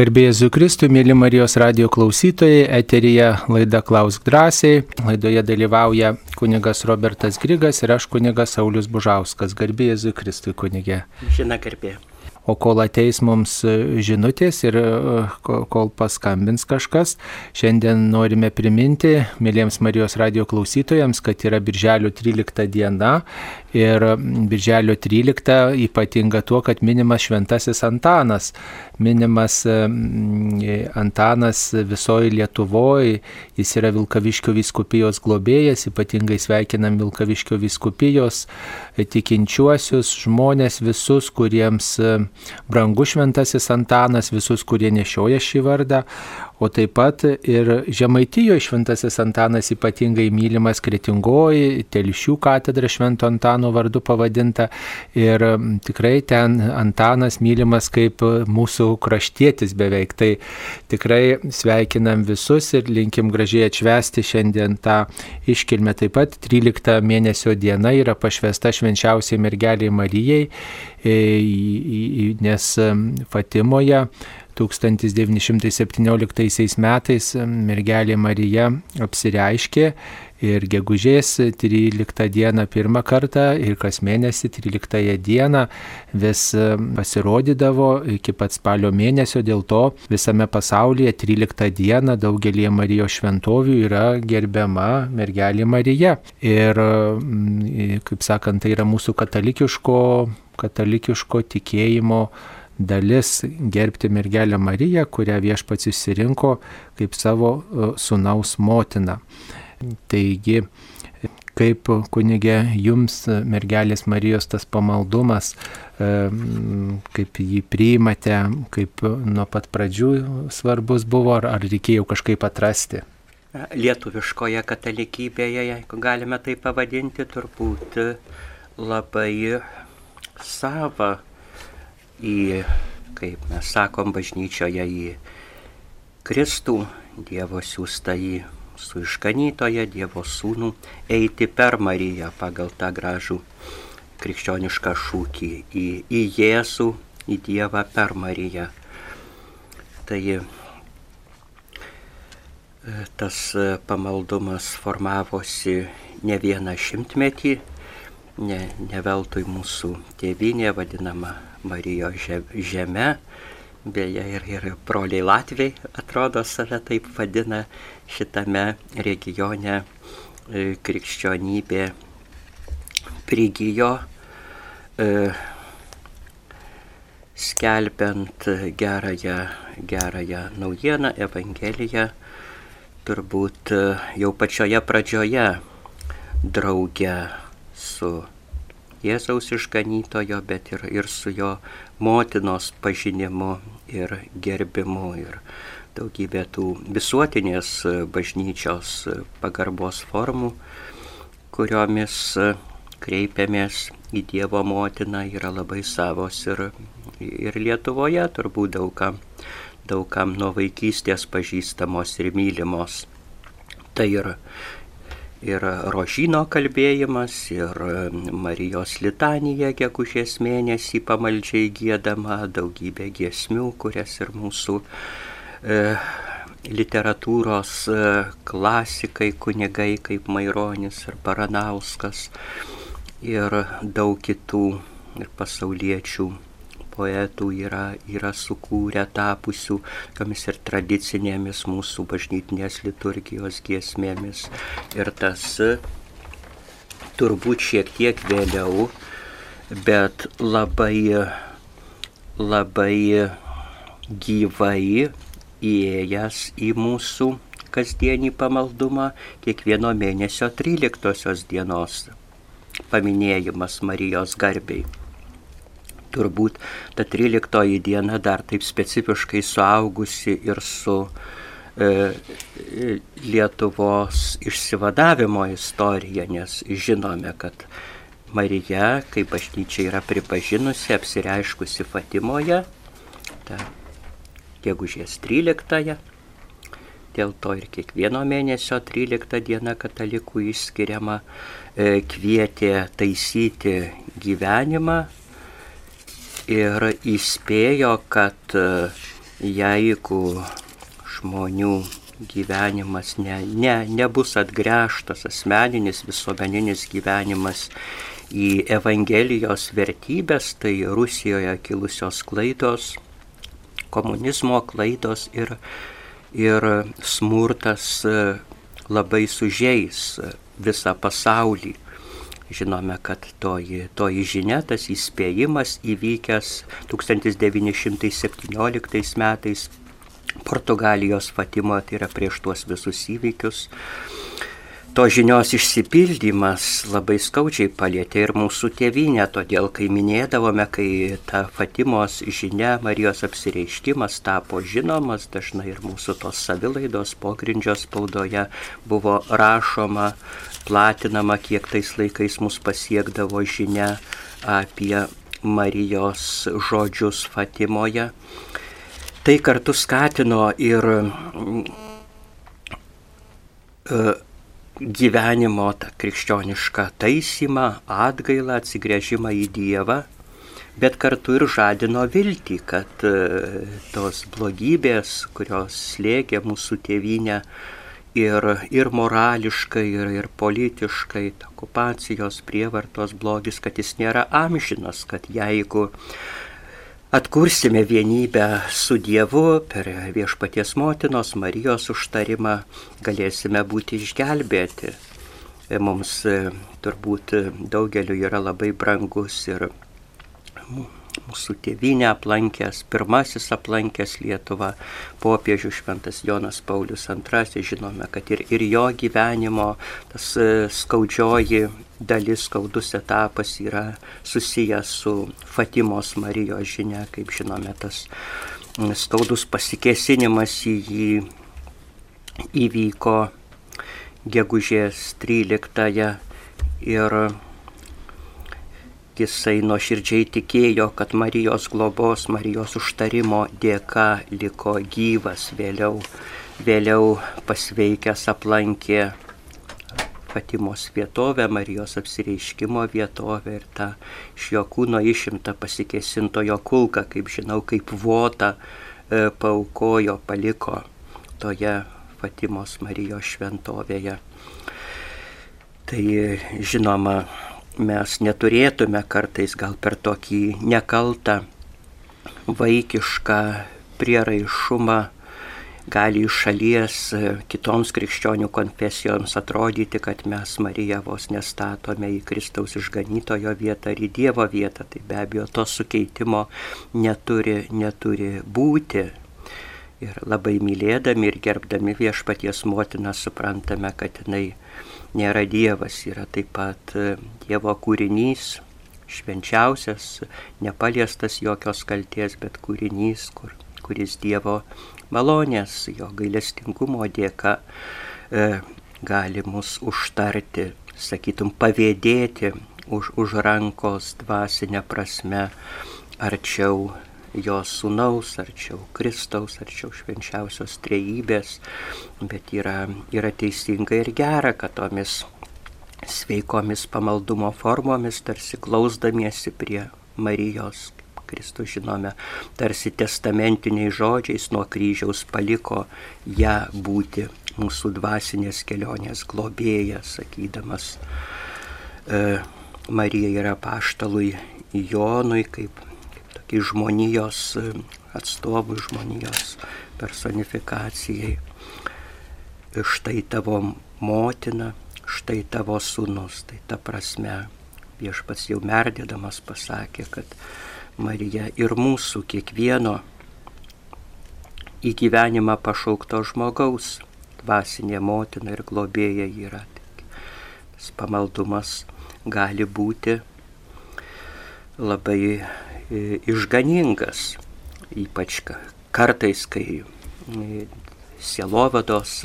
Garbėjai Zukristui, mėly Marijos radio klausytojai, eterija laida Klausk drąsiai. Laidoje dalyvauja kunigas Robertas Grigas ir aš kunigas Saulis Bužauskas. Garbėjai Zukristui kunigė. Žina garbė. O kol ateis mums žinutės ir kol paskambins kažkas, šiandien norime priminti, mėlyms Marijos radio klausytojams, kad yra Birželio 13 diena ir Birželio 13 ypatinga tuo, kad minimas Šventasis Antanas. Minimas Antanas visoje Lietuvoje, jis yra Vilkaviškio viskupijos globėjas, ypatingai sveikinam Vilkaviškio viskupijos tikinčiuosius žmonės visus, kuriems brangu šventasis Antanas, visus, kurie nešioja šį vardą, o taip pat ir Žemaitijoje šventasis Antanas ypatingai mylimas Kretingoji, Telšių katedra Švento Antano vardu pavadinta ir tikrai ten Antanas mylimas kaip mūsų kraštietis beveik. Tai tikrai sveikinam visus ir linkim gražiai atšvesti šiandien tą iškilmę. Taip pat 13 mėnesio diena yra pašvesta švenčiausiai mergeliai Marijai, nes Fatimoje 1917 metais mergelė Marija apsireiškė ir gegužės 13 dieną pirmą kartą ir kas mėnesį 13 dieną vis pasirodydavo iki pat spalio mėnesio, dėl to visame pasaulyje 13 dieną daugelie Marijos šventovių yra gerbiama mergelė Marija. Ir, kaip sakant, tai yra mūsų katalikiško, katalikiško tikėjimo dalis gerbti mergelę Mariją, kurią viešpats išsirinko kaip savo sunaus motiną. Taigi, kaip kunigė jums mergelės Marijos tas pamaldumas, kaip jį priimate, kaip nuo pat pradžių svarbus buvo, ar, ar reikėjo kažkaip atrasti? Lietuviškoje katalikybėje, jeigu galime tai pavadinti, turbūt labai sava į, kaip mes sakom bažnyčioje, į Kristų, Dievo siūstą į su išganytoje Dievo sūnų, eiti per Mariją pagal tą gražų krikščionišką šūkį į, į Jėzų, į Dievą per Mariją. Tai e, tas pamaldumas formavosi ne vieną šimtmetį, ne, ne veltui mūsų tėvinė vadinama Marijos žeme. Beje, ir, ir broliai Latviai atrodo save taip vadina šitame regione e, krikščionybė prigijo e, skelbiant gerąją, gerąją naujieną, Evangeliją, turbūt e, jau pačioje pradžioje drauge su Jėzaus išganytojo, bet ir, ir su jo motinos pažinimu ir gerbimu ir daugybė tų visuotinės bažnyčios pagarbos formų, kuriomis kreipiamės į Dievo motiną yra labai savos ir, ir Lietuvoje turbūt daugam, daugam nuo vaikystės pažįstamos ir mylimos. Tai ir ir rožino kalbėjimas, ir Marijos litanija gegužės mėnesį pamaldžiai gėdama, daugybė giesmių, kurias ir mūsų e, literatūros e, klasikai, kunigai kaip Maironis ir Baranauskas ir daug kitų ir pasauliečių poetų yra, yra sukūrę tapusių tomis ir tradicinėmis mūsų bažnytinės liturgijos giesmėmis. Ir tas turbūt šiek tiek vėliau, bet labai, labai gyvai įėjęs į mūsų kasdienį pamaldumą kiekvieno mėnesio 13 dienos paminėjimas Marijos garbiai turbūt ta 13 diena dar taip specifiškai suaugusi ir su e, Lietuvos išsivadavimo istorija, nes žinome, kad Marija, kaip bažnyčia yra pripažinusi, apsireiškusi Fatimoje, gegužės 13-ąją. Dėl to ir kiekvieno mėnesio 13 diena katalikų išskiriama e, kvietė taisyti gyvenimą ir įspėjo, kad e, jeigu žmonių gyvenimas ne, ne, nebus atgręžtas, asmeninis visuomeninis gyvenimas į Evangelijos vertybės, tai Rusijoje kilusios klaidos, komunizmo klaidos ir, ir smurtas e, labai sužeis visą pasaulį. Žinome, kad toji, toji žinia, tas įspėjimas įvykęs 1917 metais Portugalijos Fatimo, tai yra prieš tuos visus įvykius. To žinios išsipildymas labai skaudžiai palėtė ir mūsų tėvynę, todėl kai minėdavome, kai ta Fatimos žinia, Marijos apsireiškimas tapo žinomas, dažnai ir mūsų tos savilaidos pogrindžio spaudoje buvo rašoma, platinama, kiek tais laikais mus pasiekdavo žinia apie Marijos žodžius Fatimoje. Tai kartu skatino ir e, gyvenimo tą krikščionišką taisymą, atgailą, atsigrėžimą į Dievą, bet kartu ir žadino viltį, kad e, tos blogybės, kurios slėgia mūsų tėvynę ir, ir morališkai, ir, ir politiškai, okupacijos, prievartos blogis, kad jis nėra amžinas, kad jeigu atkursime vienybę su Dievu per viešpaties motinos Marijos užtarimą, galėsime būti išgelbėti. Mums e, turbūt daugeliu yra labai brangus ir mūsų tėvynę aplankęs, pirmasis aplankęs Lietuvą, popiežių šventas Jonas Paulius II, žinome, kad ir, ir jo gyvenimo tas e, skaudžioji dalis, skaudus etapas yra susijęs su Fatimos Marijos žinia, kaip žinome, tas skaudus pasikesinimas į jį įvyko gegužės 13 ir jisai nuoširdžiai tikėjo, kad Marijos globos, Marijos užtarimo dėka liko gyvas, vėliau, vėliau pasveikęs aplankė Fatimos vietovę, Marijos apsireiškimo vietovę ir tą iš jo kūno išimtą pasikesintojo kulką, kaip žinau, kaip vota e, paukojo, paliko toje Fatimos Marijos šventovėje. Tai žinoma, mes neturėtume kartais gal per tokį nekaltą vaikišką prieraišumą gali iš šalies e, kitoms krikščionių konfesijoms atrodyti, kad mes Mariją vos nestatome į Kristaus išganytojo vietą ar į Dievo vietą. Tai be abejo to sukeitimo neturi, neturi būti. Ir labai mylėdami ir gerbdami viešpaties motiną suprantame, kad jinai nėra Dievas, yra taip pat e, Dievo kūrinys, švenčiausias, nepaliestas jokios kalties, bet kūrinys, kur, kuris Dievo malonės, jo gailestingumo dėka e, gali mus užtarti, sakytum, pavėdėti už, už rankos dvasinę prasme arčiau jo sūnaus, arčiau Kristaus, arčiau švenčiausios trejybės, bet yra, yra teisinga ir gera, kad tomis sveikomis pamaldumo formomis, tarsi klausdamiesi prie Marijos, Kristus žinome, tarsi testamentiniais žodžiais nuo kryžiaus paliko ją būti mūsų dvasinės kelionės globėja, sakydamas, e, Marija yra paštalui Jonui kaip kaip žmonijos e, atstovui, žmonijos personifikacijai. Štai tavo motina, štai tavo sūnus. Tai ta prasme viešpats jau merdėdamas pasakė, kad Marija ir mūsų kiekvieno į gyvenimą pašaukto žmogaus dvasinė motina ir globėja yra. Tas pamaldumas gali būti labai išganingas, ypač kartais, kai e, sielovados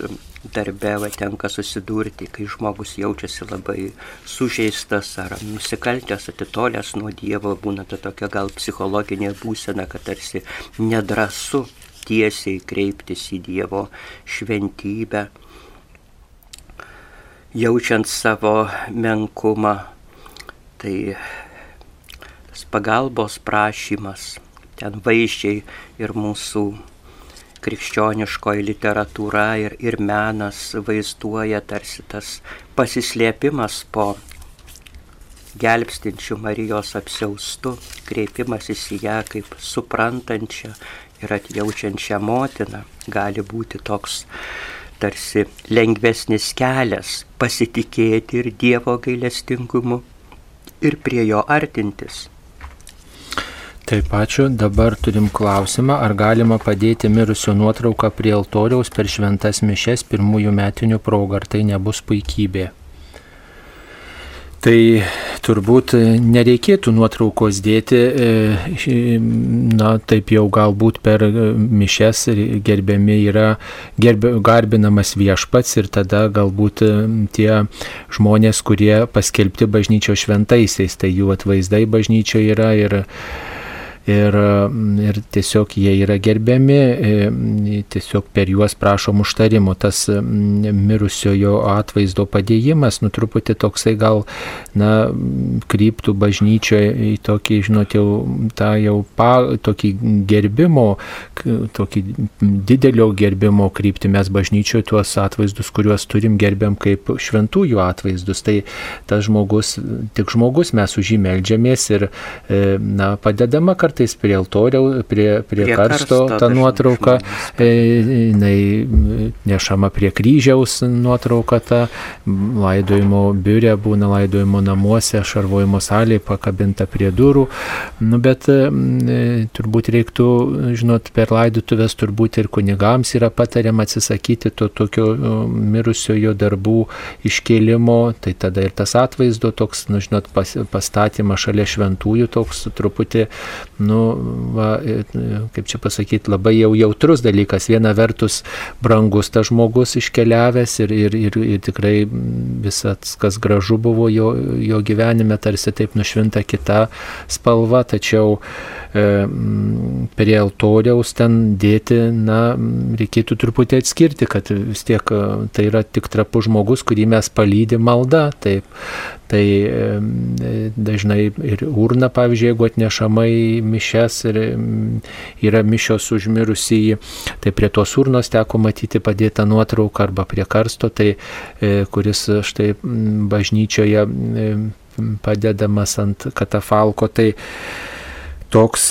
darbe va, tenka susidurti, kai žmogus jaučiasi labai sužeistas ar nusikaltęs, atitolęs nuo Dievo, būna ta tokia gal psichologinė būsena, kad tarsi nedrasu tiesiai kreiptis į Dievo šventybę, jaučiant savo menkumą. Tai pagalbos prašymas, ten vaizdžiai ir mūsų krikščioniškoji literatūra ir, ir menas vaizduoja tarsi tas pasislėpimas po gelbstinčių Marijos apsiaustų, kreipimasis į ją kaip suprantančią ir atjaučiančią motiną gali būti toks tarsi lengvesnis kelias pasitikėti ir Dievo gailestingumu ir prie jo artintis. Taip, ačiū. Dabar turim klausimą, ar galima padėti mirusio nuotrauką prie altoriaus per šventas mišes pirmųjų metinių progą, ar tai nebus puikybė? Tai turbūt nereikėtų nuotraukos dėti, e, na taip jau galbūt per mišes gerbiami yra gerbė, garbinamas viešpats ir tada galbūt e, tie žmonės, kurie paskelbti bažnyčio šventaisiais, tai jų atvaizdai bažnyčio yra ir ir, ir tiesiog jie yra gerbiami, e, tiesiog per juos prašom užtarimo. Tas mirusiojo atvaizdo padėjimas, nu truputį toksai gal, na, kryptų bažnyčioje į tokį, žinot, jau tą jau pa, tokį gerbimo, tokį didelio gerbimo kryptį mes bažnyčioje tuos atvaizdus, kuriuos turim gerbiam kaip šventųjų atvaizdus. Tai tas žmogus, tik žmogus mes už jį melžiamės ir, e, na, padedama kartu kartais prie altoriaus, prie, prie, prie karsto, karsto ta nuotrauka, e, jinai nešama prie kryžiaus nuotrauka, ta laidojimo biure būna laidojimo namuose, šarvojimo salėje pakabinta prie durų. Nu, bet e, turbūt reiktų, žinot, per laidotuvės turbūt ir kunigams yra patariama atsisakyti to tokio mirusiojo darbų iškėlimo, tai tada ir tas atvaizdo toks, nu, žinot, pas, pastatymas šalia šventųjų toks truputį nu, va, kaip čia pasakyti, labai jau jautrus dalykas. Viena vertus brangus tas žmogus iškeliavęs ir, ir, ir, ir tikrai visas, kas gražu buvo jo, jo gyvenime, tarsi taip nušvinta kita spalva, tačiau e, prie altoriaus ten dėti, na, reikėtų truputį atskirti, kad vis tiek e, tai yra tik trapus žmogus, kurį mes palydi malda. Taip, Tai dažnai ir urna, pavyzdžiui, jeigu atnešama į mišes ir yra mišios užmirusį, tai prie tos urnos teko matyti padėtą nuotrauką arba prie karsto, tai e, kuris štai bažnyčioje padedamas ant katafalko. Tai, toks,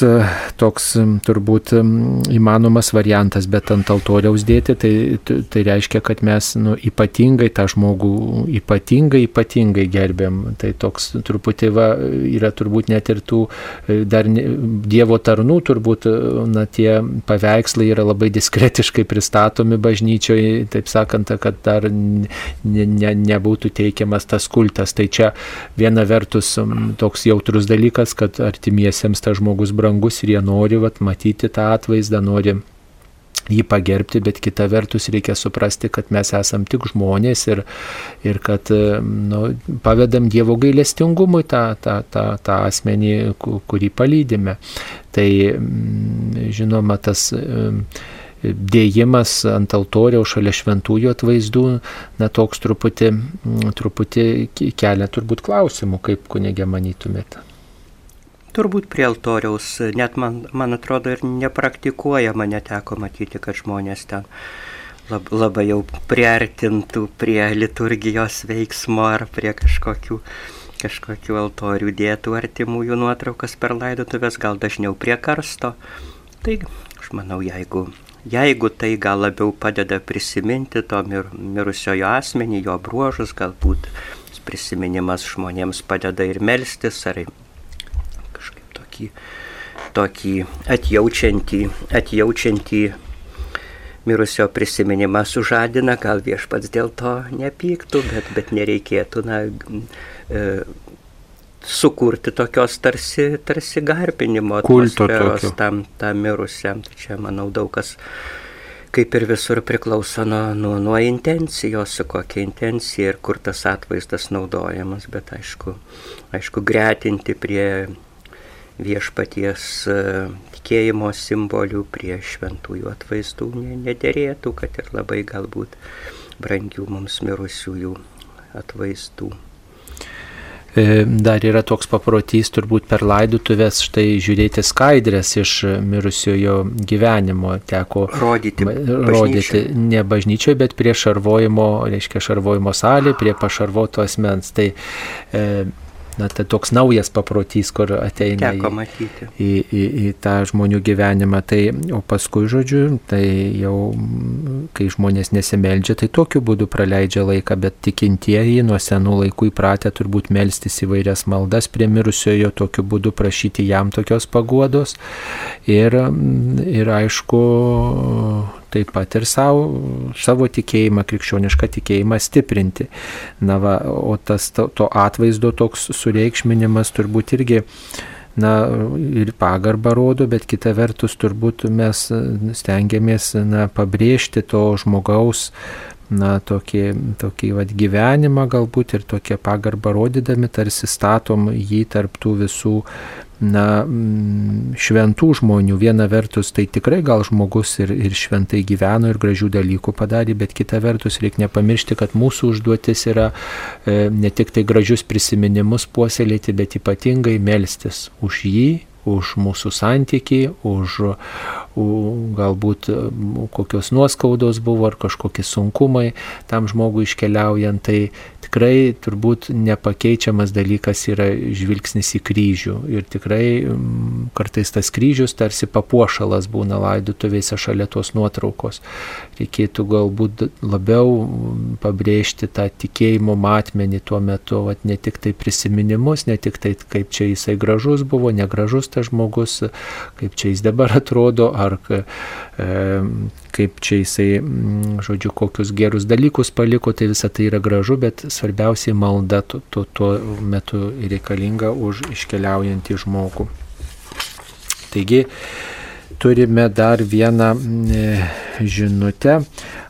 toks turbūt įmanomas variantas, bet ant altoriaus dėti, tai, tai reiškia, kad mes nu, ypatingai tą žmogų, ypatingai, ypatingai gerbėm. Tai toks truputį va, yra turbūt net ir tų e, dar Dievo tarnų, turbūt na, tie paveikslai yra labai diskretiškai pristatomi bažnyčioje, taip sakant, kad dar ne, ne, nebūtų teikiamas tas kultas. Tai čia viena vertus toks jautrus dalykas, kad artimiesiems tas žmogus žmogus brangus ir jie nori vat, matyti tą atvaizdą, nori jį pagerbti, bet kita vertus reikia suprasti, kad mes esam tik žmonės ir, ir kad nu, pavedam Dievo gailestingumui tą, tą, tą, tą asmenį, kurį palydime. Tai žinoma, tas dėjimas ant altoriaus šalia šventųjų atvaizdų, na toks truputį, truputį kelia turbūt klausimų, kaip kunigė manytumėte. Turbūt prie altoriaus, net man, man atrodo ir nepraktikuojama, neteko matyti, kad žmonės ten lab, labai jau priartintų prie liturgijos veiksmo ar prie kažkokių, kažkokių altorių dėtų artimųjų nuotraukas per laidotuvės, gal dažniau prie karsto. Tai aš manau, jeigu, jeigu tai gal labiau padeda prisiminti to mir, mirusiojo asmenį, jo bruožus, galbūt prisiminimas žmonėms padeda ir melstis, ar tokį, tokį atjaučiantį, atjaučiantį mirusio prisiminimą sužadina, gal viešpats dėl to nepyktų, bet, bet nereikėtų na, e, sukurti tokios tarsi, tarsi garbinimo atmosferos tam, tam mirusiam. Tai čia, manau, daug kas kaip ir visur priklauso nuo, nuo, nuo intencijos, su kokia intencija ir kur tas atvaizdas naudojamas, bet aišku, aišku gretinti prie viešpaties e, tikėjimo simbolių prie šventųjų atvaizdų nederėtų, kad ir labai galbūt brangių mums mirusiųjų atvaizdų. E, dar yra toks paprotys turbūt per laidutuvės štai žiūrėti skaidrės iš mirusiojo gyvenimo. Teko rodyti, rodyti ne bažnyčioje, bet prie šarvojimo, reiškia šarvojimo salė, prie pašarvoto asmens. Tai e, na, tai toks naujas paprotys, kur ateina į, į, į, į tą žmonių gyvenimą. Tai, o paskui, žodžiu, tai jau, kai žmonės nesimeldžia, tai tokiu būdu praleidžia laiką, bet tikintieji nuo senų laikų įpratę turbūt melstis įvairias maldas prie mirusiojo, tokiu būdu prašyti jam tokios paguodos. Ir, ir aišku, taip pat ir savo, savo tikėjimą, krikščionišką tikėjimą stiprinti. Na, va, o tas to, to atvaizdo toks sureikšminimas turbūt irgi na, ir pagarbą rodo, bet kita vertus turbūt mes stengiamės na, pabrėžti to žmogaus na, tokį, tokį vat, gyvenimą galbūt ir tokią pagarbą rodydami, tarsi statom jį tarptų visų na, mm, šventų žmonių. Viena vertus tai tikrai gal žmogus ir, ir šventai gyveno ir gražių dalykų padarė, bet kita vertus reikia nepamiršti, kad mūsų užduotis yra e, ne tik tai gražius prisiminimus puoselėti, bet ypatingai melstis už jį už mūsų santykį, už, galbūt kokios nuoskaudos buvo ar kažkokie sunkumai tam žmogui iškeliaujant, tai tikrai turbūt nepakeičiamas dalykas yra žvilgsnis į kryžių. Ir tikrai kartais tas kryžius tarsi papuošalas būna laidutuvėse šalia tos nuotraukos. Reikėtų galbūt labiau pabrėžti tą tikėjimo matmenį tuo metu, vat, ne tik tai prisiminimus, ne tik tai kaip čia jisai gražus buvo, negražus tas žmogus, kaip čia jis dabar atrodo, ar e, kaip čia jisai, žodžiu, kokius gerus dalykus paliko, tai visa tai yra gražu, bet svarbiausiai malda tuo, tuo, tuo metu reikalinga už iškeliaujantį žmogų. Taigi, turime dar vieną žinutę.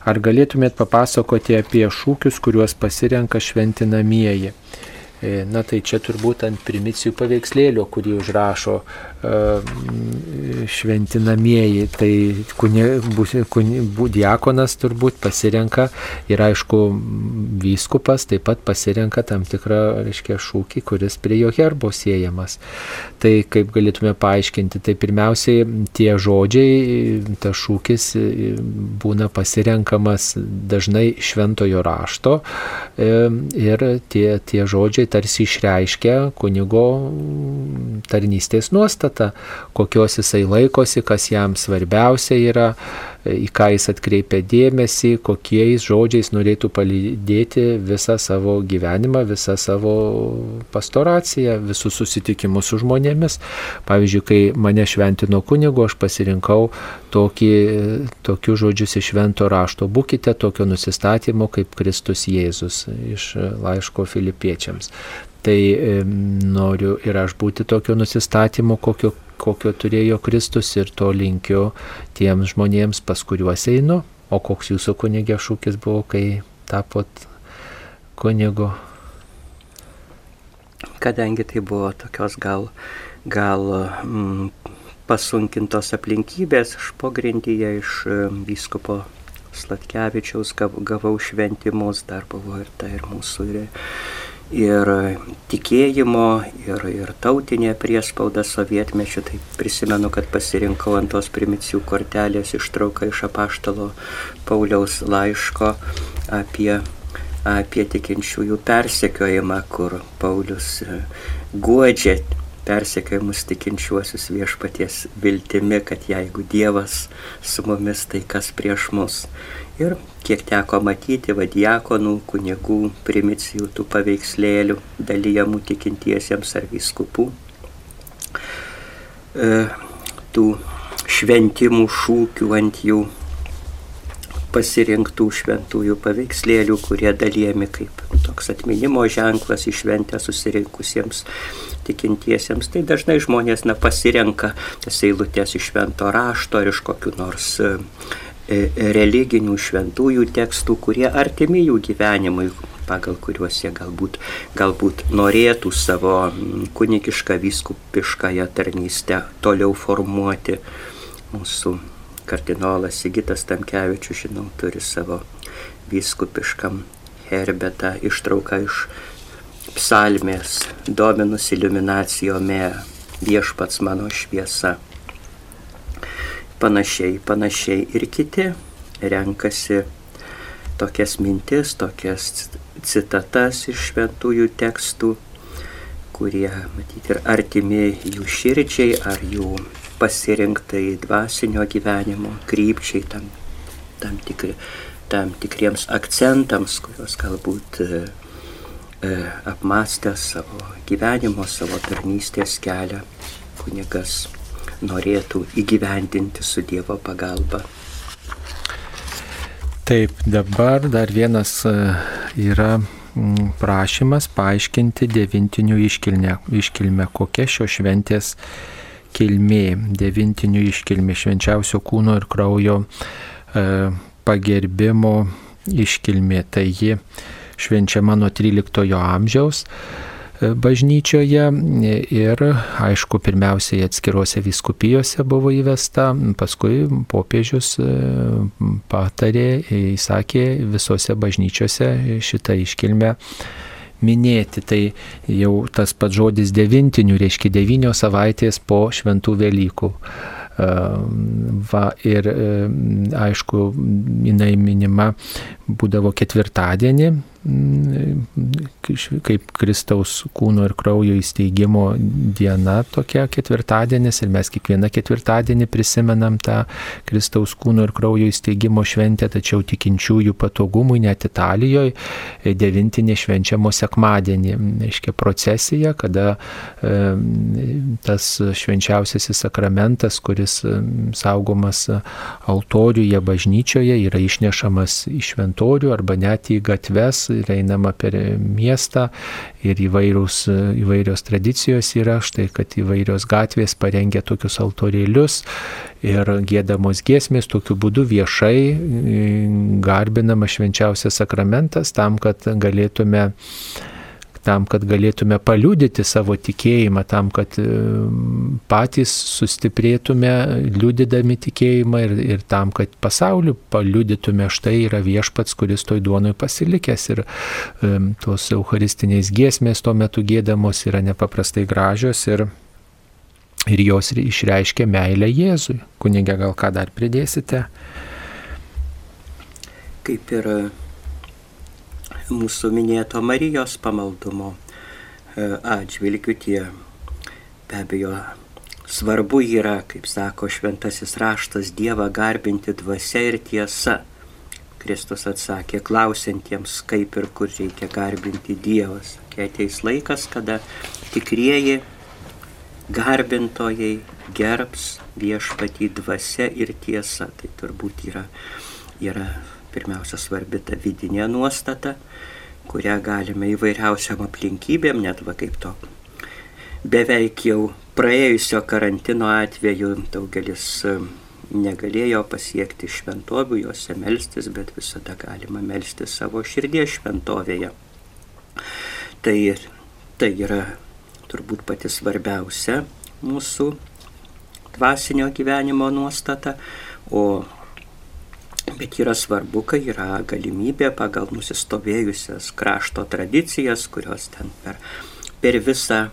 Ar galėtumėt papasakoti apie šūkius, kuriuos pasirenka šventinamieji? E, na tai čia turbūt ant primicijų paveikslėlio, kurį užrašo šventinamieji, tai diakonas turbūt pasirenka ir aišku vyskupas taip pat pasirenka tam tikrą, reiškia, šūkį, kuris prie jo herbo siejamas. Tai kaip galėtume paaiškinti, tai pirmiausiai tie žodžiai, tas šūkis e, būna pasirenkamas dažnai šventojo rašto ir tie, tie žodžiai tarsi išreiškia kunigo tarnystės nuostatą, kokios jisai laikosi, kas jam svarbiausia yra, į ką jis atkreipia dėmesį, kokiais žodžiais norėtų palydėti visą savo gyvenimą, visą savo pastoraciją, visus susitikimus su žmonėmis. Pavyzdžiui, kai mane šventino kunigo, aš pasirinkau tokį, tokius žodžius iš švento rašto. Būkite tokio nusistatymo kaip Kristus Jėzus iš laiško filipiečiams. Tai noriu ir aš būti tokio nusistatymo, kokio kokio turėjo Kristus ir to linkiu tiems žmonėms, pas kuriuos einu. O koks jūsų kunigė šūkis buvo, kai tapot kunigu? Kadangi tai buvo tokios gal, gal mm, pasunkintos aplinkybės, aš pogrindyje iš vyskupo Slatkevičiaus gavau šventimus, dar buvo ir tai ir mūsų ir ir tikėjimo, ir, ir tautinė priespauda sovietmečių. Tai prisimenu, kad pasirinkau ant tos primicijų kortelės ištrauką iš apaštalo Pauliaus laiško apie, apie tikinčiųjų persekiojimą, kur Paulius e, guodžia persekiojimus tikinčiuosius viešpaties viltimi, kad jeigu Dievas su mumis, tai kas prieš mus. Ir kiek teko matyti vadiakonų, kunigų, primicijų tų paveikslėlių, dalyjamų tikintiesiems ar viskupų, e, tų šventimų šūkių ant jų pasirinktų šventųjų paveikslėlių, kurie dalyjami kaip toks atminimo ženklas išventę susirinkusiems tikintiesiems. Tai dažnai žmonės na, pasirenka tas eilutės iš švento rašto ar iš kokių nors E, religinių šventųjų tekstų, kurie artimi jų gyvenimui, pagal kuriuos jie galbūt, galbūt norėtų savo kunikišką vyskupiškąją tarnystę toliau formuoti. Mūsų kardinolas Sigitas Tamkevičius, žinau, turi savo vyskupiškam herbetą ištrauką iš psalmės Dominus Illuminacijo me viešpats mano šviesa. Panašiai, panašiai ir kiti renkasi tokias mintis, tokias citatas iš šventųjų tekstų, kurie, matyti, ir artimi jų širdžiai ar jų pasirinktai dvasinio gyvenimo krypčiai, tam, tam, tikri, tam tikriems akcentams, kuriuos galbūt e, e, apmastęs savo gyvenimo, savo tarnystės kelią kunigas norėtų įgyvendinti su Dievo pagalba. Taip, dabar dar vienas e, yra prašymas paaiškinti devintinių iškilmę, iškilmę kokia šio šventės kilmė, devintinių iškilmė švenčiausio kūno ir kraujo e, pagerbimo iškilmė. Tai ji švenčiama nuo 13 amžiaus bažnyčioje ir aišku pirmiausiai atskiruose viskupijose buvo įvesta, paskui popiežius e, patarė, įsakė visose bažnyčiose šitą iškilmę minėti. Tai jau tas pats žodis devintinių reiškia devynios savaitės po šventų Velykų. Va, ir aišku, jinai minima būdavo ketvirtadienį, kaip Kristaus kūno ir kraujo įsteigimo diena tokia ketvirtadienis ir mes kiekvieną ketvirtadienį prisimenam tą Kristaus kūno ir kraujo įsteigimo šventę, tačiau tikinčiųjų patogumui net Italijoje devintinė švenčiamo sekmadienį, reiškia procesija, kada e, tas švenčiausiasis sakramentas, kuris e, saugomas altoriuje bažnyčioje, yra išnešamas į šventorių arba net į gatves ir einama per miestą ir įvairius, įvairios tradicijos yra, štai kad įvairios gatvės parengia tokius altorėlius ir gėdamos giesmės, tokiu būdu viešai garbinama švenčiausias sakramentas tam, kad galėtume tam, kad galėtume paliudyti savo tikėjimą, tam, kad e, patys sustiprėtume liudydami tikėjimą ir, ir tam, kad pasauliu paliudytume štai yra viešpats, kuris toj duonui pasilikęs ir um, tos eucharistinės giesmės tuo metu gėdamos yra nepaprastai gražios ir ir jos išreiškia meilę Jėzui. Kunigė, gal ką dar pridėsite? Kaip ir mūsų minėto Marijos pamaldumo e, atžvilgių tie be abejo svarbu yra, kaip sako šventasis raštas, Dievą garbinti dvasia ir tiesa. Kristus atsakė klausintiems, kaip ir kur reikia garbinti Dievas. Kai ateis laikas, kada tikrieji garbintojai gerbs viešpatį dvasia ir tiesa. Tai turbūt yra, yra pirmiausia svarbi ta vidinė nuostata, kurią galime įvairiausiam aplinkybėm, net va kaip to. Beveik jau praėjusio karantino atveju daugelis e, negalėjo pasiekti šventovių, juose melstis, bet visada galima melstis savo širdies šventovėje. Tai, tai yra turbūt pati svarbiausia mūsų dvasinio gyvenimo nuostata, o Bet yra svarbu, kai yra galimybė pagal nusistovėjusias krašto tradicijas, kurios ten per, per visą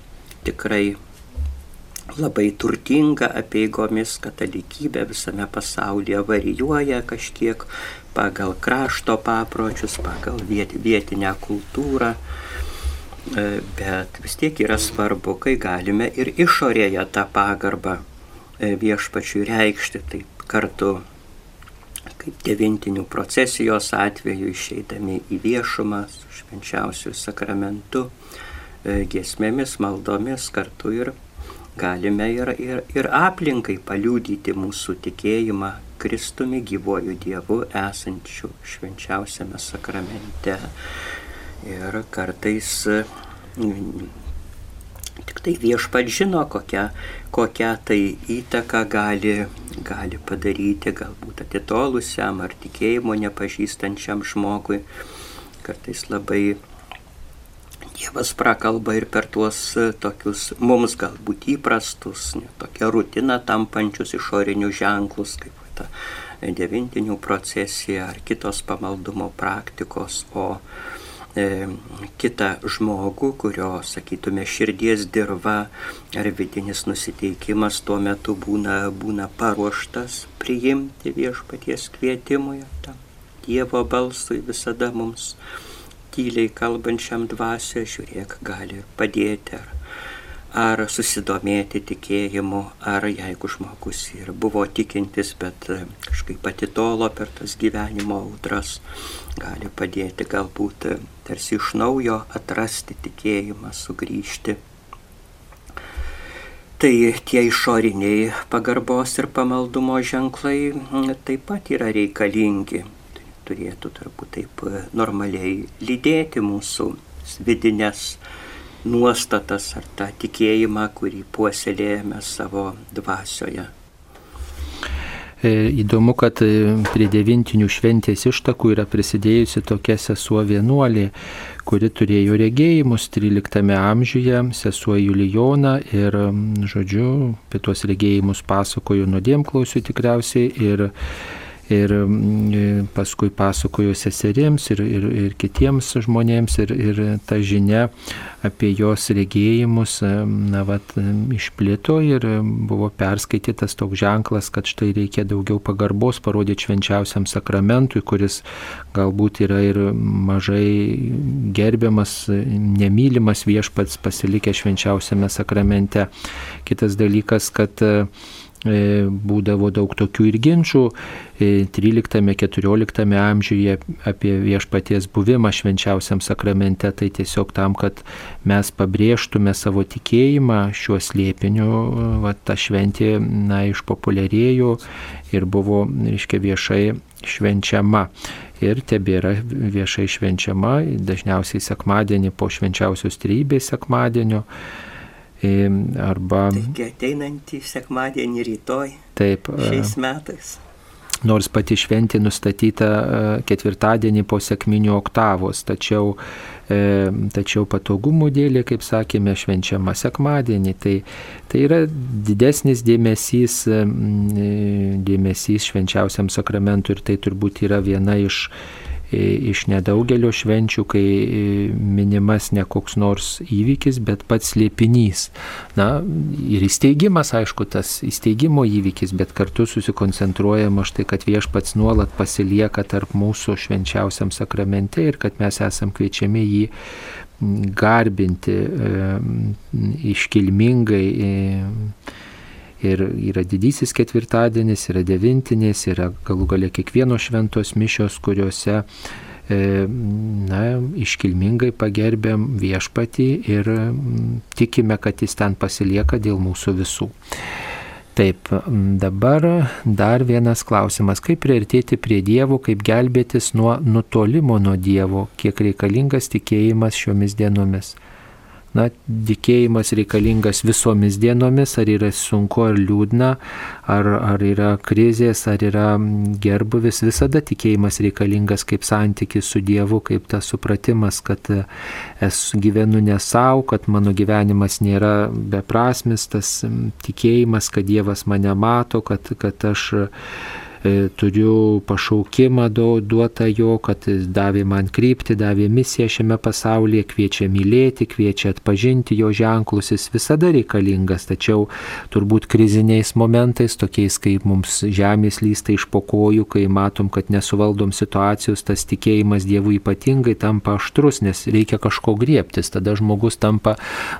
tikrai labai turtinga apieigomis katalikybė visame pasaulyje varijuoja kažkiek pagal krašto papročius, pagal viet, vietinę kultūrą. E, bet vis tiek yra svarbu, kai galime ir išorėje tą pagarbą e, viešpačiui reikšti, taip kartu kaip devintinių procesijos atveju išeidami į viešumą su švenčiausiu sakramentu, e, giesmėmis, maldomis kartu ir galime ir, ir, ir aplinkai paliūdyti mūsų tikėjimą Kristumi gyvoju Dievu esančiu švenčiausiame sakramente. Ir kartais Tik tai viešpat žino, kokią, kokią tai įtaką gali, gali padaryti galbūt atitolusiam ar tikėjimo nepažįstančiam žmogui. Kartais labai Dievas prakalba ir per tuos tokius mums galbūt įprastus, tokią rutiną tampančius išorinius ženklus, kaip ta devintinių procesija ar kitos pamaldumo praktikos, o e, kitą žmogų, kurio, sakytume, širdies dirba ar vidinis nusiteikimas tuo metu būna, būna paruoštas priimti viešpaties kvietimui. Tam Dievo balsui visada mums tyliai kalbančiam dvasioje, žiūrėk, gali padėti ar ar susidomėti tikėjimu, ar jeigu žmogus ir buvo tikintis, bet e, kažkaip atitolo per tas gyvenimo audras, gali padėti galbūt e, tarsi iš naujo atrasti tikėjimą, sugrįžti. Tai tie išoriniai pagarbos ir pamaldumo ženklai taip pat yra reikalingi. Turėtų turbūt taip e, normaliai lydėti mūsų vidinės nuostatas ar tą tikėjimą, kurį puoselėjame savo dvasioje. E, įdomu, kad e, prie devintinių šventės ištakų yra prisidėjusi tokia sesuo vienuolė, kuri turėjo regėjimus 13 amžiuje, sesuo Julijona ir, žodžiu, apie tuos regėjimus pasakojo nuodėmklausiu tikriausiai ir ir mm, paskui pasakojo seserims ir, ir, ir kitiems žmonėms ir, ir ta žinia apie jos regėjimus na, vat, išplito ir buvo perskaitytas toks ženklas, kad štai reikia daugiau pagarbos parodyti švenčiausiam sakramentui, kuris galbūt yra ir mažai gerbiamas, nemylimas viešpats pasilikė švenčiausiame sakramente. Kitas dalykas, kad E, būdavo daug tokių ir ginčių 13-14 e, amžiuje apie viešpaties buvimą švenčiausiam sakramente, tai tiesiog tam, kad mes pabrėžtume savo tikėjimą šiuo slėpiniu, va, ta šventė na, išpopuliarėjo ir buvo, reiškia, viešai švenčiama. Ir tebėra viešai švenčiama, dažniausiai sekmadienį po švenčiausios trybės sekmadienio arba... Taigi ateinantį sekmadienį rytoj. Taip. Šiais metais. Nors pati šventė nustatyta ketvirtadienį po sėkminių oktavos, tačiau, tačiau patogumų dėlį, kaip sakėme, švenčiama sekmadienį. Tai, tai yra didesnis dėmesys, dėmesys švenčiausiam sakramentui ir tai turbūt yra viena iš iš nedaugelio švenčių, kai minimas ne koks nors įvykis, bet pats liepinys. Na ir įsteigimas, aišku, tas įsteigimo įvykis, bet kartu susikoncentruojama štai, kad viešpats nuolat pasilieka tarp mūsų švenčiausiam sakramente ir kad mes esam kviečiami jį garbinti e, iškilmingai. Ir yra didysis ketvirtadienis, yra devintinis, yra galų gale kiekvienos šventos mišios, kuriuose e, na, iškilmingai pagerbėm viešpatį ir tikime, kad jis ten pasilieka dėl mūsų visų. Taip, dabar dar vienas klausimas. Kaip priartėti prie Dievo, kaip gelbėtis nuo nutolimo nuo Dievo, kiek reikalingas tikėjimas šiomis dienomis na, tikėjimas reikalingas visomis dienomis, ar yra sunku ar liūdna, ar, ar yra krizės, ar yra gerbuvis, visada tikėjimas reikalingas kaip santykis su Dievu, kaip tas supratimas, kad esu gyvenu ne savo, kad mano gyvenimas nėra beprasmis, tas tikėjimas, kad Dievas mane mato, kad, kad aš E, turiu pašaukimą duotą jo, kad davė man krypti, davė misiją šiame pasaulyje, kviečia mylėti, kviečia atpažinti jo ženklus, jis visada reikalingas, tačiau turbūt kriziniais momentais, tokiais kaip mums žemės lysta iš pokojų, kai matom, kad nesuvaldom situacijos, tas tikėjimas Dievui ypatingai tampa aštrus, nes reikia kažko griebtis, tada žmogus tampa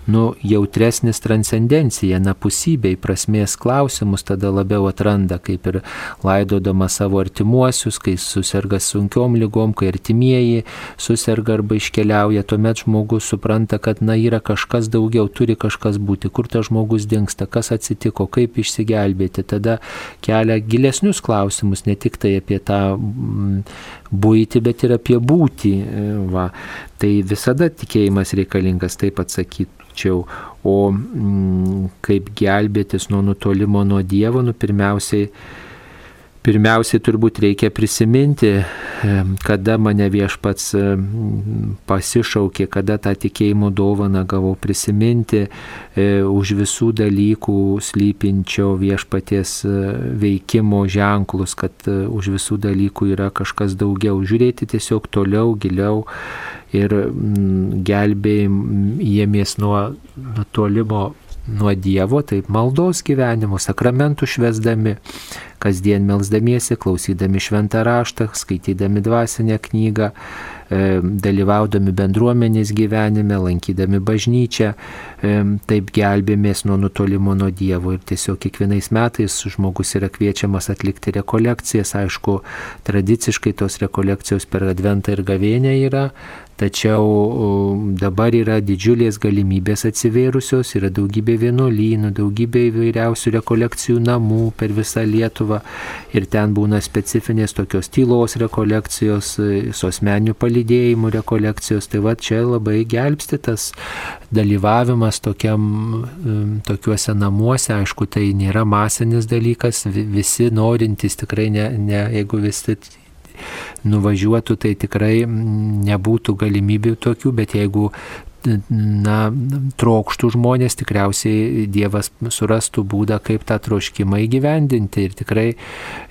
nu, jautresnis transcendencija, napusybei, prasmės klausimus tada labiau atranda, kaip ir laido laidodama savo artimuosius, kai susirga sunkiom lygom, kai artimieji susirga arba iškeliauja, tuomet žmogus supranta, kad na yra kažkas daugiau, turi kažkas būti, kur tas žmogus dinksta, kas atsitiko, kaip išsigelbėti, tada kelia gilesnius klausimus, ne tik tai apie tą mm, būti, bet ir apie būti. Va. Tai visada tikėjimas reikalingas, taip atsakyčiau. O mm, kaip gelbėtis nuo nutolimo nuo Dievo, nu pirmiausiai Pirmiausiai turbūt reikia prisiminti, kada mane viešpats pasišaukė, kada tą tikėjimo dovaną gavau prisiminti e, už visų dalykų slypinčio viešpaties e, veikimo ženklus, kad e, už visų dalykų yra kažkas daugiau. Žiūrėti tiesiog toliau, giliau ir gelbėjimės nuo tolimo nuo Dievo, taip maldos gyvenimo, sakramentų švesdami, kasdien melzdamiesi, klausydami šventą raštą, skaitydami dvasinę knygą, E, dalyvaudami bendruomenės gyvenime, lankydami bažnyčią, e, taip gelbėmės nuo nutolimo nuo Dievo. Ir tiesiog kiekvienais metais žmogus yra kviečiamas atlikti rekolekcijas. Aišku, tradiciškai tos rekolekcijos per Adventą ir Gavėnę yra, Tačiau dabar yra didžiulės galimybės atsivėrusios, yra daugybė vienuolynų, daugybė įvairiausių rekolekcijų namų per visą Lietuvą. Ir ten būna specifinės tokios tylos rekolekcijos, su asmeniu palidėjimu rekolekcijos. Tai va čia labai gelbsti tas dalyvavimas tokiam, tokiuose namuose, aišku, tai nėra masinis dalykas, visi norintys tikrai ne, ne jeigu visi nuvažiuotų, tai tikrai nebūtų galimybių tokių, bet jeigu na, trokštų žmonės, tikriausiai Dievas surastų būdą, kaip tą troškimą įgyvendinti. Ir tikrai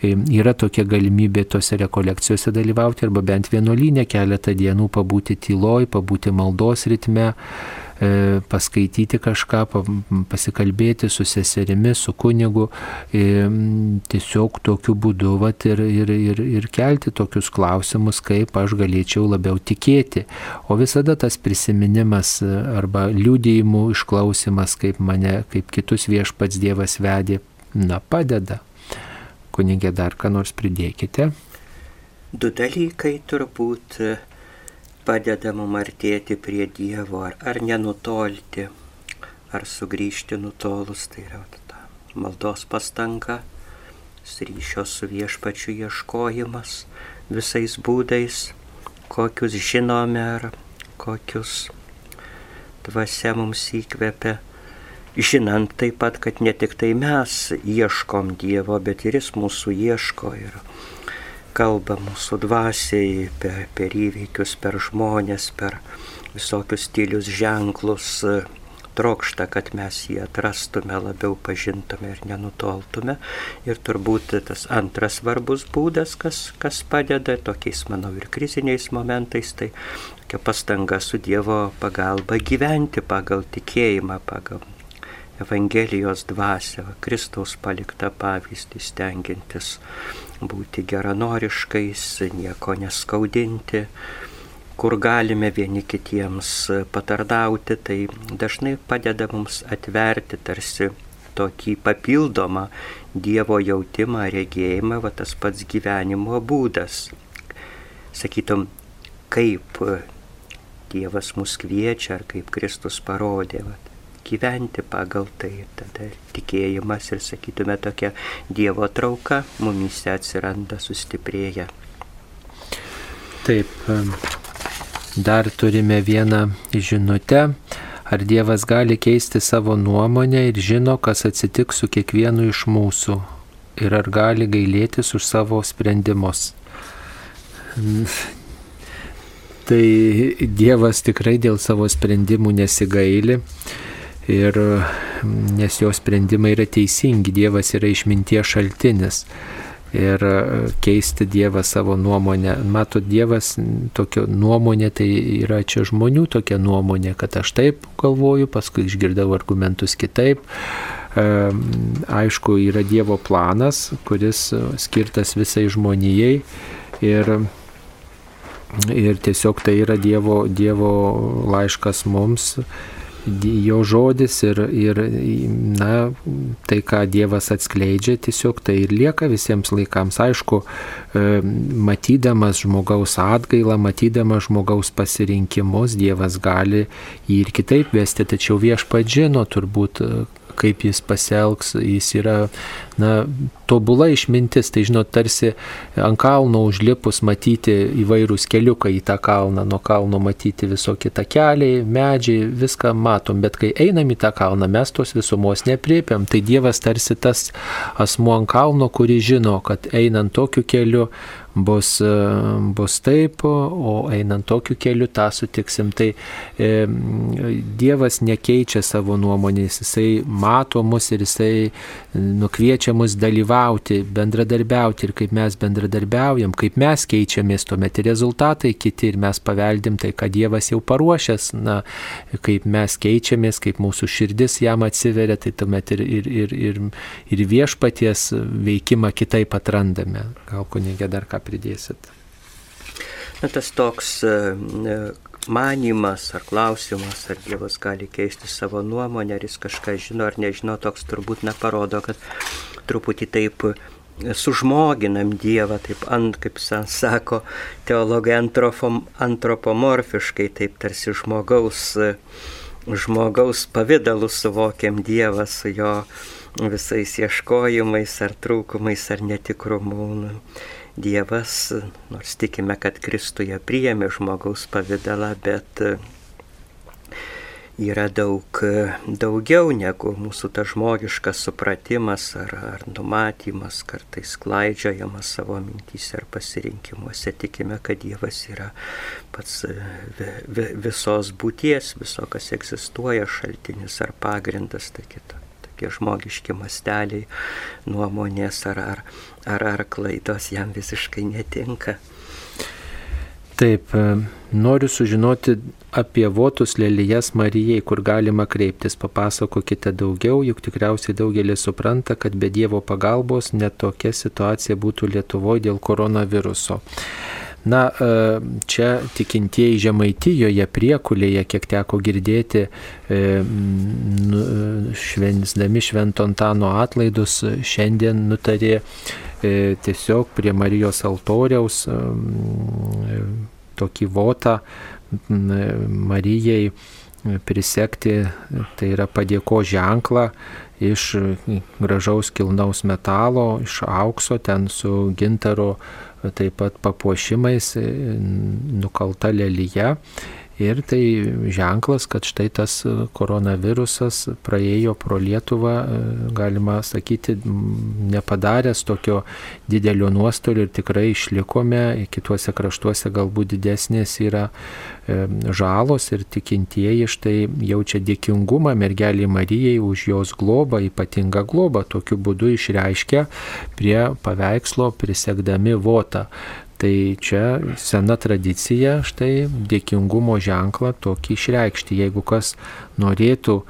yra tokia galimybė tose rekolekcijose dalyvauti arba bent vienuolynė keletą dienų pabūti tyloj, pabūti maldos ritme paskaityti kažką, pasikalbėti su seserimi, su kunigu, e, tiesiog tokiu būdu vat, ir, ir, ir, ir kelti tokius klausimus, kaip aš galėčiau labiau tikėti. O visada tas prisiminimas arba liūdėjimų išklausimas, kaip mane, kaip kitus viešpats Dievas vedė, na, padeda. Kunigė dar ką nors pridėkite. Du dalykai turbūt padeda mum artėti prie Dievo, ar, ar nenutolti, ar sugrįžti nutolus, tai yra ta maldos pastanga, ryšio su viešpačiu ieškojimas visais būdais, kokius žinome ar kokius dvasia mums įkvepia. Žinant taip pat, kad ne tik tai mes ieškom Dievo, bet ir Jis mūsų ieško ir kalba mūsų dvasiai per, per įvykius, per žmonės, per visokius stilius ženklus, trokšta, kad mes jį atrastume, labiau pažintume ir nenutoltume. Ir turbūt tas antras svarbus būdas, kas, kas padeda tokiais, manau, ir kriziniais momentais, tai tokia pastanga su Dievo pagalba gyventi pagal tikėjimą, pagal Evangelijos dvasę, Kristaus paliktą pavyzdį, stengiantis būti geranoriškais, nieko neskaudinti, kur galime vieni kitiems patardauti, tai dažnai padeda mums atverti tarsi tokį papildomą Dievo jautimą, regėjimą, va tas pats gyvenimo būdas. Sakytum, kaip Dievas mus kviečia ar kaip Kristus parodė. Va, gyventi pagal tai. Tada tikėjimas ir, sakytume, tokia Dievo trauka mumise atsiranda sustiprėję. Taip, dar turime vieną žinutę. Ar Dievas gali keisti savo nuomonę ir žino, kas atsitiks su kiekvienu iš mūsų? Ir ar gali gailėtis už savo sprendimus? Tai Dievas tikrai dėl savo sprendimų nesigaili ir nes jo sprendimai yra teisingi, Dievas yra išminties šaltinis. Ir keisti Dievą savo nuomonę. Matot, Dievas tokio nuomonė, tai yra čia žmonių tokia nuomonė, kad aš taip galvoju, paskui išgirdau argumentus kitaip. Aišku, yra Dievo planas, kuris skirtas visai žmonijai. Ir Ir tiesiog tai yra Dievo, dievo laiškas mums jo žodis ir, ir na, tai, ką Dievas atskleidžia, tiesiog tai ir lieka visiems laikams. Aišku, e, matydamas žmogaus atgailą, matydamas žmogaus pasirinkimus, Dievas gali jį ir kitaip vesti, tačiau viešpat žino turbūt, kaip jis pasielgs, jis yra, na, tobula išmintis, tai žinot, tarsi ant kalno užlipus matyti įvairūs keliukai į tą kalną, nuo kalno matyti visokie takeliai, medžiai, viską matom, bet kai einam į tą kalną, mes tos visumos nepriepiam, tai Dievas tarsi tas asmuo ant kalno, kuris žino, kad einant tokiu keliu bus, bus taip, o einant tokiu keliu tą sutiksim. Tai e, Dievas nekeičia savo nuomonės, jisai mato mus ir jisai nukviečia mus dalyvauti, bendradarbiauti ir kaip mes bendradarbiaujam, kaip mes keičiamės, tuomet ir rezultatai kiti ir mes paveldim tai, ką Dievas jau paruošęs, na, kaip mes keičiamės, kaip mūsų širdis jam atsiveria, tai tuomet ir, ir, ir, ir, ir viešpaties veikimą kitaip atrandame. Gal kunigė dar ką pridėsit? Na, tas toks e, manimas ar klausimas, ar Dievas gali keisti savo nuomonę, ar jis kažką žino ar nežino, toks turbūt neparodo, kad truputį taip sužmoginam Dievą, taip ant, kaip sako teologai, antropomorfiškai, taip tarsi žmogaus, žmogaus pavydalu suvokiam Dievą su jo visais ieškojimais ar trūkumais ar netikrumu. Dievas, nors tikime, kad Kristuje priėmė žmogaus pavydalą, bet e, yra daug daugiau negu mūsų ta žmogiškas supratimas ar, ar numatymas, kartais klaidžiojamas savo mintys ar pasirinkimuose. Tikime, kad Dievas yra pats e, visos būties, viso, kas egzistuoja, šaltinis ar pagrindas, tai kita tokie žmogiški masteliai, nuomonės ar, ar, ar, ar klaidos jam visiškai netinka. Taip, e, noriu sužinoti apie votus lelyjas Marijai, kur galima kreiptis. Papasakokite daugiau, juk tikriausiai daugelis supranta, kad be Dievo pagalbos netokia situacija būtų Lietuvoje dėl koronaviruso. Na, e, čia tikintieji Žemaitijoje priekulėje, kiek teko girdėti, e, nu, švensdami Švento Antano atlaidus, šiandien nutarė e, tiesiog prie Marijos altoriaus tokį votą Marijai prisekti, tai yra padėko ženklą iš gražaus kilnaus metalo, iš aukso, ten su gintaro taip pat papuošimais, e, nukalta lelyje. Ir tai ženklas, kad štai tas koronavirusas praėjo pro Lietuvą, e, galima sakyti, nepadaręs tokio didelio nuostolio ir tikrai išlikome, kituose kraštuose galbūt didesnės yra E, žalos ir tikintieji štai jaučia dėkingumą mergeliai Marijai už jos globą, ypatingą globą, tokiu būdu išreiškia prie paveikslo prisekdami votą. Tai čia sena tradicija, štai dėkingumo ženklą tokį išreikšti. Jeigu kas norėtų e,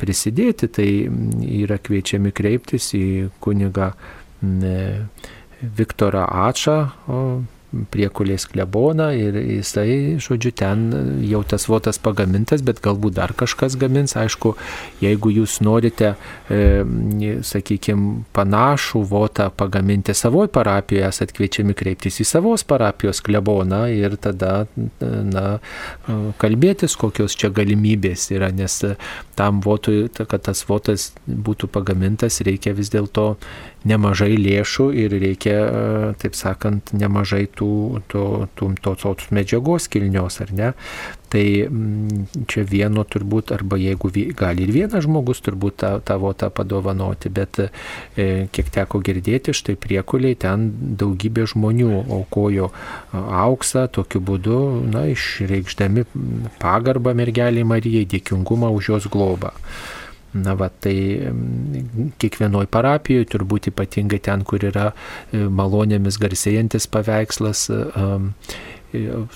prisidėti, tai yra kviečiami kreiptis į kunigą Viktorą Ačą, priekulės kleboną ir jisai, žodžiu, ten jau tas votas pagamintas, bet galbūt dar kažkas gamins. Aišku, jeigu jūs norite, e, sakykime, panašų votą pagaminti savoje parapijoje, esat kviečiami kreiptis į savos parapijos kleboną ir tada, na, kalbėtis, kokios čia galimybės yra, nes tam votui, kad tas votas būtų pagamintas, reikia vis dėlto nemažai lėšų ir reikia, taip sakant, nemažai tų, to, tų, tos, tos medžiagos kilnios, ar ne? Tai mm, čia vieno turbūt, arba jeigu gali ir vienas žmogus turbūt tą, tą votą padovanoti, bet e, kiek teko girdėti, štai priekuliai ten daugybė žmonių aukojo auksą, tokiu būdu, na, išreikšdami pagarbą mergeliai Marijai, dėkingumą už jos globą. Na, va, tai kiekvienoj parapijoje, turbūt ypatingai ten, kur yra e, malonėmis garsėjantis paveikslas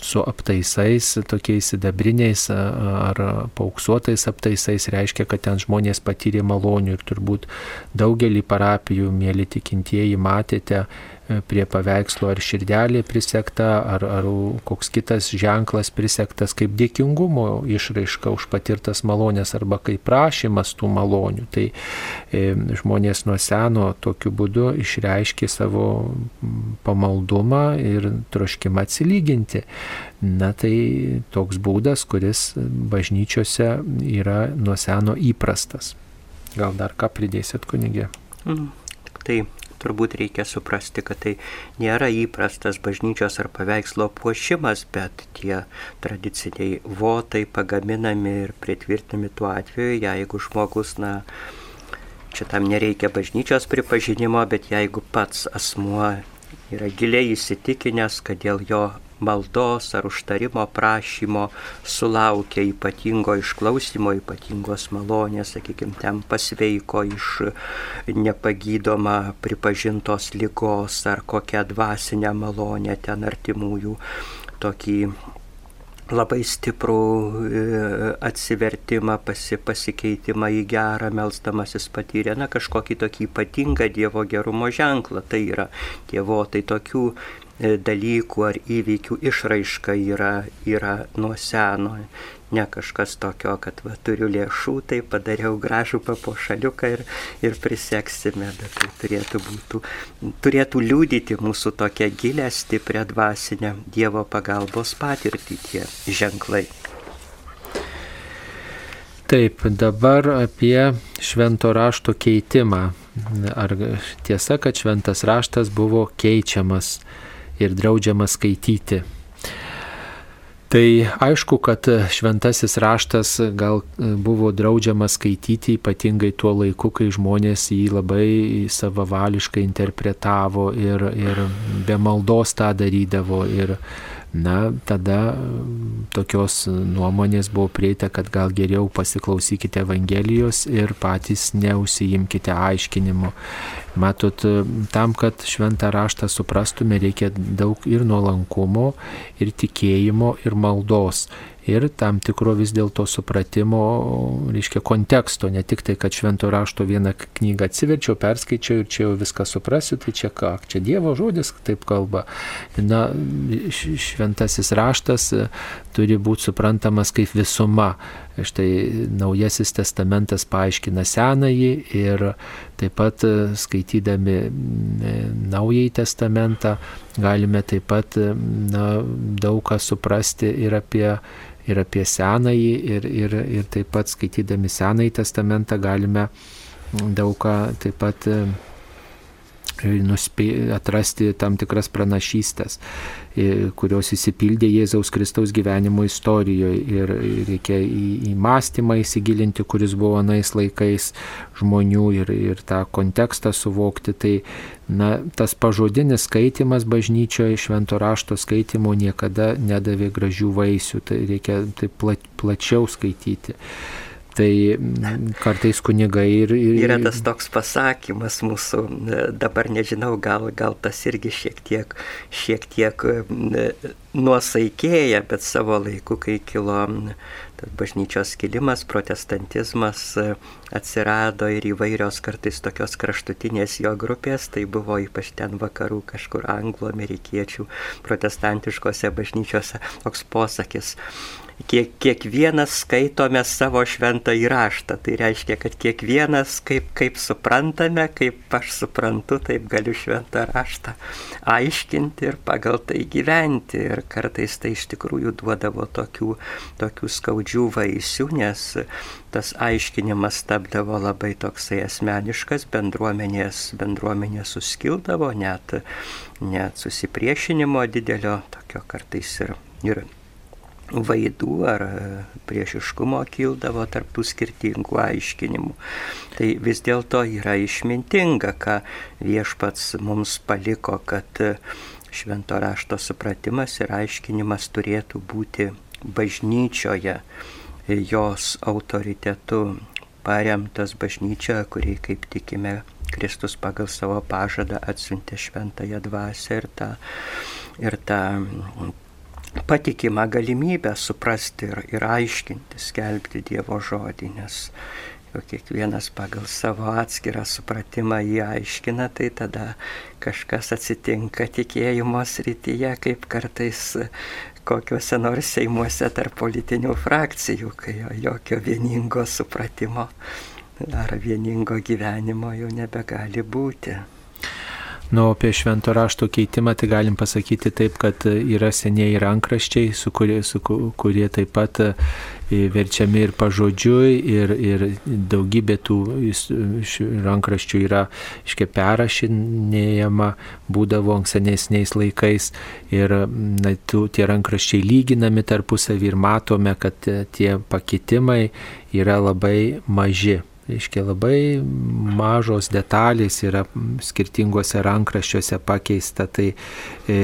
su aptaisais, tokiais sidabriniais ar pauksuotais aptaisais, reiškia, kad ten žmonės patyrė malonių ir turbūt daugelį parapijų, mėly tikintieji, matėte prie paveikslo ar širdelė prisekta, ar, ar koks kitas ženklas prisektas kaip dėkingumo išraiška už patirtas malonės arba kaip prašymas tų malonių. Tai e, žmonės nuo seno tokiu būdu išreiškė savo pamaldumą ir troškimą atsilyginti. Na tai toks būdas, kuris bažnyčiose yra nuo seno įprastas. Gal dar ką pridėsit, kunigė? Mm. Tai turbūt reikia suprasti, kad tai nėra įprastas bažnyčios ar paveikslo puošimas, bet tie tradiciniai votai pagaminami ir pritvirtinami tuo atveju, jeigu žmogus, na, čia tam nereikia bažnyčios pripažinimo, bet jeigu pats asmuo yra giliai įsitikinęs, kad dėl jo maldos ar užtarimo prašymo sulaukia ypatingo išklausimo, ypatingos malonės, sakykime, ten pasveiko iš nepagydoma pripažintos lygos ar kokią dvasinę malonę ten artimųjų tokį labai stiprų e, atsivertimą, pasi, pasikeitimą į gerą, melstamasis patyrė, na, kažkokį tokį ypatingą Dievo gerumo ženklą. Tai yra Dievo, tai tokių dalykų ar įvykių išraiška yra, yra nuo seno ne kažkas tokio, kad va, turiu lėšų, tai padariau gražų papuošaliuką ir, ir priseksime, bet tai turėtų, būtų, turėtų liūdyti mūsų tokią gilę, stiprią dvasinę Dievo pagalbos patirtį tie ženklai. Taip, dabar apie švento rašto keitimą. Ar tiesa, kad šventas raštas buvo keičiamas ir draudžiamas skaityti? Tai aišku, kad šventasis raštas gal buvo draudžiamas skaityti ypatingai tuo laiku, kai žmonės jį labai savavališkai interpretavo ir, ir be maldos tą darydavo. Ir, na, tada tokios nuomonės buvo prieita, kad gal geriau pasiklausykite Evangelijos ir patys neusijimkite aiškinimu. Matot, tam, kad šventą raštą suprastume, reikia daug ir nuolankumo, ir tikėjimo, ir maldos ir tam tikro vis dėlto supratimo, reiškia, konteksto, ne tik tai, kad švento rašto vieną knygą atsiverčiau, perskaičiau ir čia jau viską suprasiu, tai čia ką, čia Dievo žodis taip kalba. Na, šventasis raštas e, turi būti suprantamas kaip visuma. Štai Naujasis testamentas paaiškina senąjį ir taip pat e, skaitydami e, Naująjį testamentą galime taip pat na, daug ką suprasti ir apie ir apie senąjį, ir, ir, ir taip pat skaitydami senąjį testamentą galime daug ką taip pat e, nuspė, atrasti tam tikras pranašystės, e, kurios įsipildė Jėzaus Kristaus gyvenimo istorijoje ir reikia į, į mąstymą įsigilinti, kuris buvo anais laikais žmonių ir, ir tą kontekstą suvokti. Tai na, tas pažodinis skaitimas bažnyčioje, švento rašto skaitimo niekada nedavė gražių vaisių, tai reikia taip plačiau skaityti. Tai kartais kunigai ir, ir... Yra tas toks pasakymas mūsų, dabar nežinau, gal, gal tas irgi šiek tiek, šiek tiek nuosaikėja, bet savo laiku, kai kilo bažnyčios kilimas, protestantizmas atsirado ir įvairios kartais tokios kraštutinės jo grupės, tai buvo ypač ten vakarų kažkur anglų, amerikiečių protestantiškose bažnyčiose toks posakis kiek, kiekvienas skaitome savo šventą įraštą. Tai reiškia, kad kiekvienas, kaip, kaip suprantame, kaip aš suprantu, taip galiu šventą raštą aiškinti ir pagal tai gyventi. Ir kartais tai iš tikrųjų duodavo tokių, tokių skaudžių vaisių, nes tas aiškinimas tapdavo labai toksai asmeniškas, bendruomenės, bendruomenės suskildavo, net, net susipriešinimo didelio, tokio kartais ir, ir vaidų ar e, priešiškumo kildavo tarptų skirtingų aiškinimų. Tai vis dėlto yra išmintinga, ką viešpats mums paliko, kad e, švento rašto supratimas ir aiškinimas turėtų būti bažnyčioje, jos autoritetu paremtas bažnyčioje, kurį, kaip tikime, Kristus pagal savo pažadą atsiuntė šventąją dvasę ir tą, ir tą patikimą galimybę suprasti ir, ir aiškinti, skelbti Dievo žodį, nes jau kiekvienas pagal savo atskirą supratimą jį aiškina, tai tada kažkas atsitinka tikėjimo srityje, kaip kartais kokiuose nors seimuose tarp politinių frakcijų, kai jokio vieningo supratimo ar vieningo gyvenimo jau nebegali būti. Nu, apie švento rašto keitimą tai galim pasakyti taip, kad yra senieji rankraščiai, su kurie, su, kurie taip pat e, verčiami ir pažodžiui, ir, ir daugybė tų rankraščių yra iškia perrašinėjama, būdavo anksenesniais laikais ir na, tų, tie rankraščiai lyginami tarpusavį ir matome, kad tie pakitimai yra labai maži Reiškia, labai mažos detalės yra skirtingose rankraščiuose pakeista, tai e,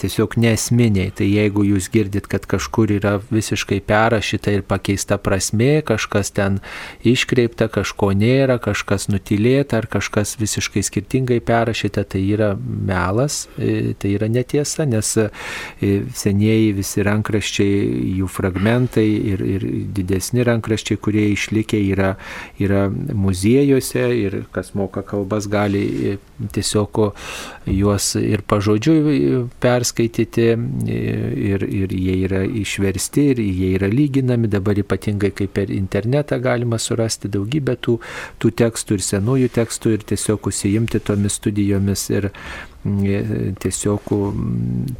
tiesiog nesminiai. Tai jeigu jūs girdit, kad kažkur yra visiškai perrašyta ir pakeista prasme, kažkas ten iškreipta, kažko nėra, kažkas nutilėta ar kažkas visiškai skirtingai perrašyta, tai yra melas, e, tai yra netiesa, nes e, senieji visi rankraščiai, jų fragmentai ir, ir didesni rankraščiai, kurie išlikę yra yra muziejuose ir kas moka kalbas gali tiesiog juos ir pažodžiui perskaityti ir, ir jie yra išversti ir jie yra lyginami. Dabar ypatingai kaip per internetą galima surasti daugybę tų, tų tekstų ir senųjų tekstų ir tiesiog užsiimti tomis studijomis ir tiesiog